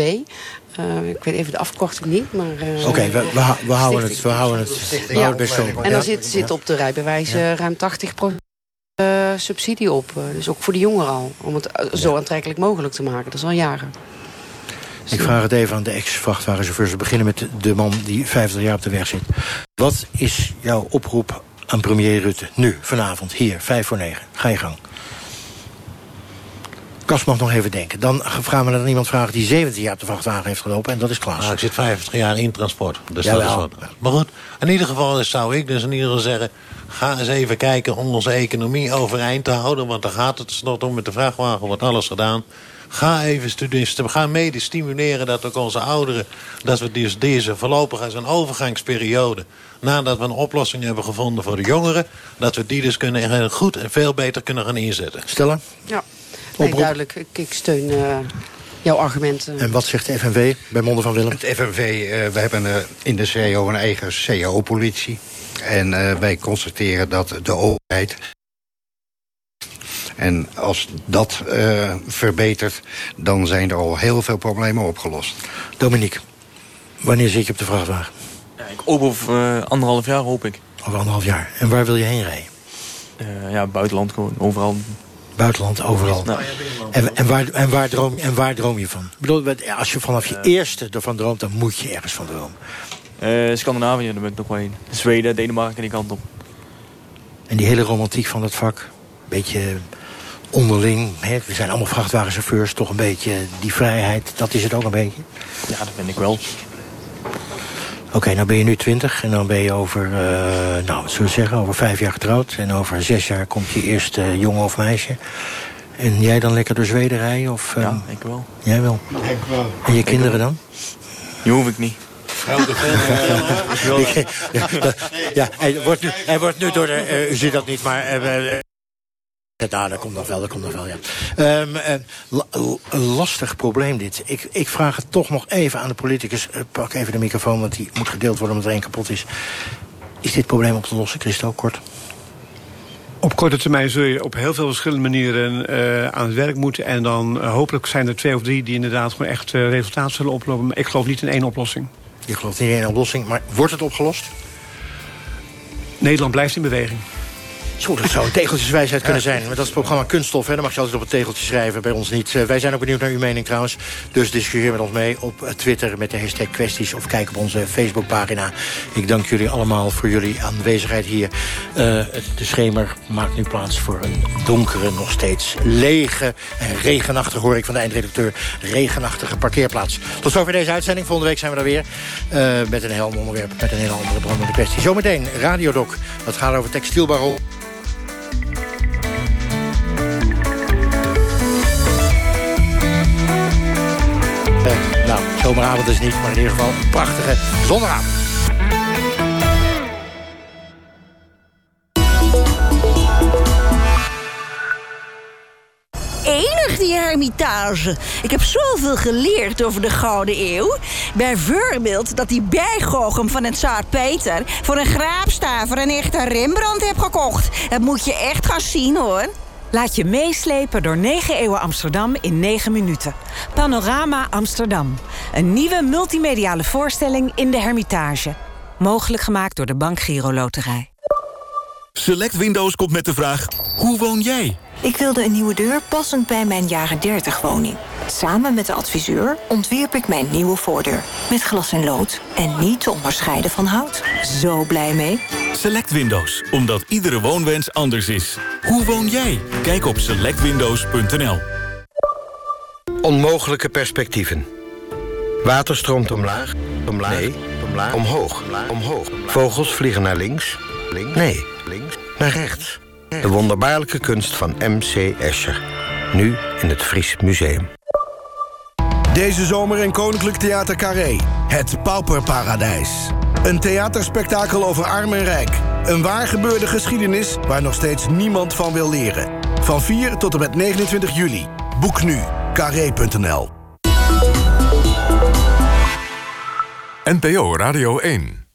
eh, ik weet even de afkorting niet, maar... eh, Oké, we, we, hou- we houden het, we houden het, we Ja. houden het best zo. En dan zit, zit op de rijbewijs eh, ruim 80% eh, subsidie op. Dus ook voor de jongeren al. Om het zo aantrekkelijk mogelijk te maken. Dat is al jaren. Ik vraag het even aan de ex-vrachtwagenchauffeurs. We beginnen met de man die 50 jaar op de weg zit. Wat is jouw oproep aan premier Rutte? Nu, vanavond, hier, 5 voor 9. Ga je gang. Kas mag nog even denken. Dan gaan we naar iemand vragen die 17 jaar op de vrachtwagen heeft gelopen. En dat is Klaas. Nou, ik zit 50 jaar in transport. Dus Jawel. dat is wat. Maar goed, in ieder geval zou ik dus in ieder geval zeggen... ga eens even kijken om onze economie overeind te houden. Want daar gaat het tenslotte om. Met de vrachtwagen wordt alles gedaan. Ga even studeren. Ga mede stimuleren dat ook onze ouderen... dat we dus deze voorlopig als een overgangsperiode... nadat we een oplossing hebben gevonden voor de jongeren... dat we die dus kunnen, goed en veel beter kunnen gaan inzetten. Stellen? Ja, nee, duidelijk. Ik, ik steun eh, jouw argumenten. En wat zegt de FNV bij monden van Willem? Het FNV, eh, we hebben eh, in de CAO een eigen CAO-politie. En eh, wij constateren dat de overheid... En als dat eh, verbetert, dan zijn er al heel veel problemen opgelost. Dominique, wanneer zit je op de vrachtwagen? Ja, ik hoop over eh, anderhalf jaar, hoop ik. Over anderhalf jaar. En waar wil je heen rijden? Eh, ja, buitenland gewoon, overal. Buitenland, overal. Nou, En, en, waar, en, waar droom, en waar droom je van? Ik bedoel, als je vanaf je eerste ervan droomt, dan moet je ergens van dromen. eh, Scandinavië, daar ben ik nog wel heen. Zweden, Denemarken, die kant op. En die hele romantiek van het vak, beetje onderling. Hè? We zijn allemaal vrachtwagenchauffeurs, toch een beetje die vrijheid. Dat is het ook een beetje. Ja, dat ben ik wel. Oké, nou ben je nu twintig en dan ben je over, eh, nou wat zullen we zeggen, over vijf jaar getrouwd. En over zes jaar komt je eerste jongen of meisje. En jij dan lekker door Zweden rijden? Of, Ja, ehm, ik wel. Jij wel. Ik wel. En je kinderen dan? Die hoef ik niet. ja, dat- ja, hij wordt nu, hij wordt nu door de... eh, u ziet dat niet, maar... nou, dat komt nog wel, dat komt nog wel, ja. Ehm, eh, een lastig probleem dit. Ik, ik vraag het toch nog even aan de politicus. Eh, pak even de microfoon, want die moet gedeeld worden omdat er één kapot is. Is dit probleem op te lossen, Christo, kort? Op korte termijn zul je op heel veel verschillende manieren eh, aan het werk moeten. En dan eh, hopelijk zijn er twee of drie die inderdaad gewoon echt eh, resultaat zullen oplopen. Maar ik geloof niet in één oplossing. Je gelooft niet in één oplossing, maar wordt het opgelost? Nederland blijft in beweging. Zo, dat zou een tegeltjeswijsheid kunnen zijn. Maar dat is het programma Kunststof, hè. Dan mag je altijd op een tegeltje schrijven, bij ons niet. Uh, wij zijn ook benieuwd naar uw mening trouwens. Dus discussieer met ons mee op Twitter met de hashtag kwesties... of kijk op onze Facebookpagina. Ik dank jullie allemaal voor jullie aanwezigheid hier. Uh, de schemer maakt nu plaats voor een donkere, nog steeds lege... en regenachtige, hoor ik van de eindredacteur... regenachtige parkeerplaats. Tot zover deze uitzending. Volgende week zijn we er weer. Uh, met een heel ander onderwerp, met een hele andere brandende kwestie. Zometeen Radiodoc. Dat gaat over textielbarrel. Nou, zomeravond is niet, maar in ieder geval een prachtige zondagavond. Enig die hermitage. Ik heb zoveel geleerd over de Gouden Eeuw. Bijvoorbeeld dat die bijgoochem van het Zaar Peter... voor een graapstaver een echte Rembrandt heb gekocht. Dat moet je echt gaan zien, hoor. Laat je meeslepen door 9 eeuwen Amsterdam in 9 minuten. Panorama Amsterdam. Een nieuwe multimediale voorstelling in de Hermitage. Mogelijk gemaakt door de Bank Giro Loterij. Select Windows komt met de vraag, hoe woon jij? Ik wilde een nieuwe deur passend bij mijn jaren 30 woning. Samen met de adviseur ontwierp ik mijn nieuwe voordeur. Met glas en lood en niet te onderscheiden van hout. Zo blij mee. Select Windows, omdat iedere woonwens anders is. Hoe woon jij? Kijk op selectwindows.nl Onmogelijke perspectieven. Water stroomt omlaag. Omlaag. Nee. Omlaag. Omhoog. Omhoog. Vogels vliegen naar links. links. Nee. Links. Naar rechts. De wonderbaarlijke kunst van M.C. Escher. Nu in het Fries Museum. Deze zomer in Koninklijk Theater Carré. Het Pauperparadijs. Een theaterspektakel over arm en rijk. Een waar gebeurde geschiedenis waar nog steeds niemand van wil leren. Van 4 tot en met 29 juli. Boek nu. Carré.nl NPO Radio 1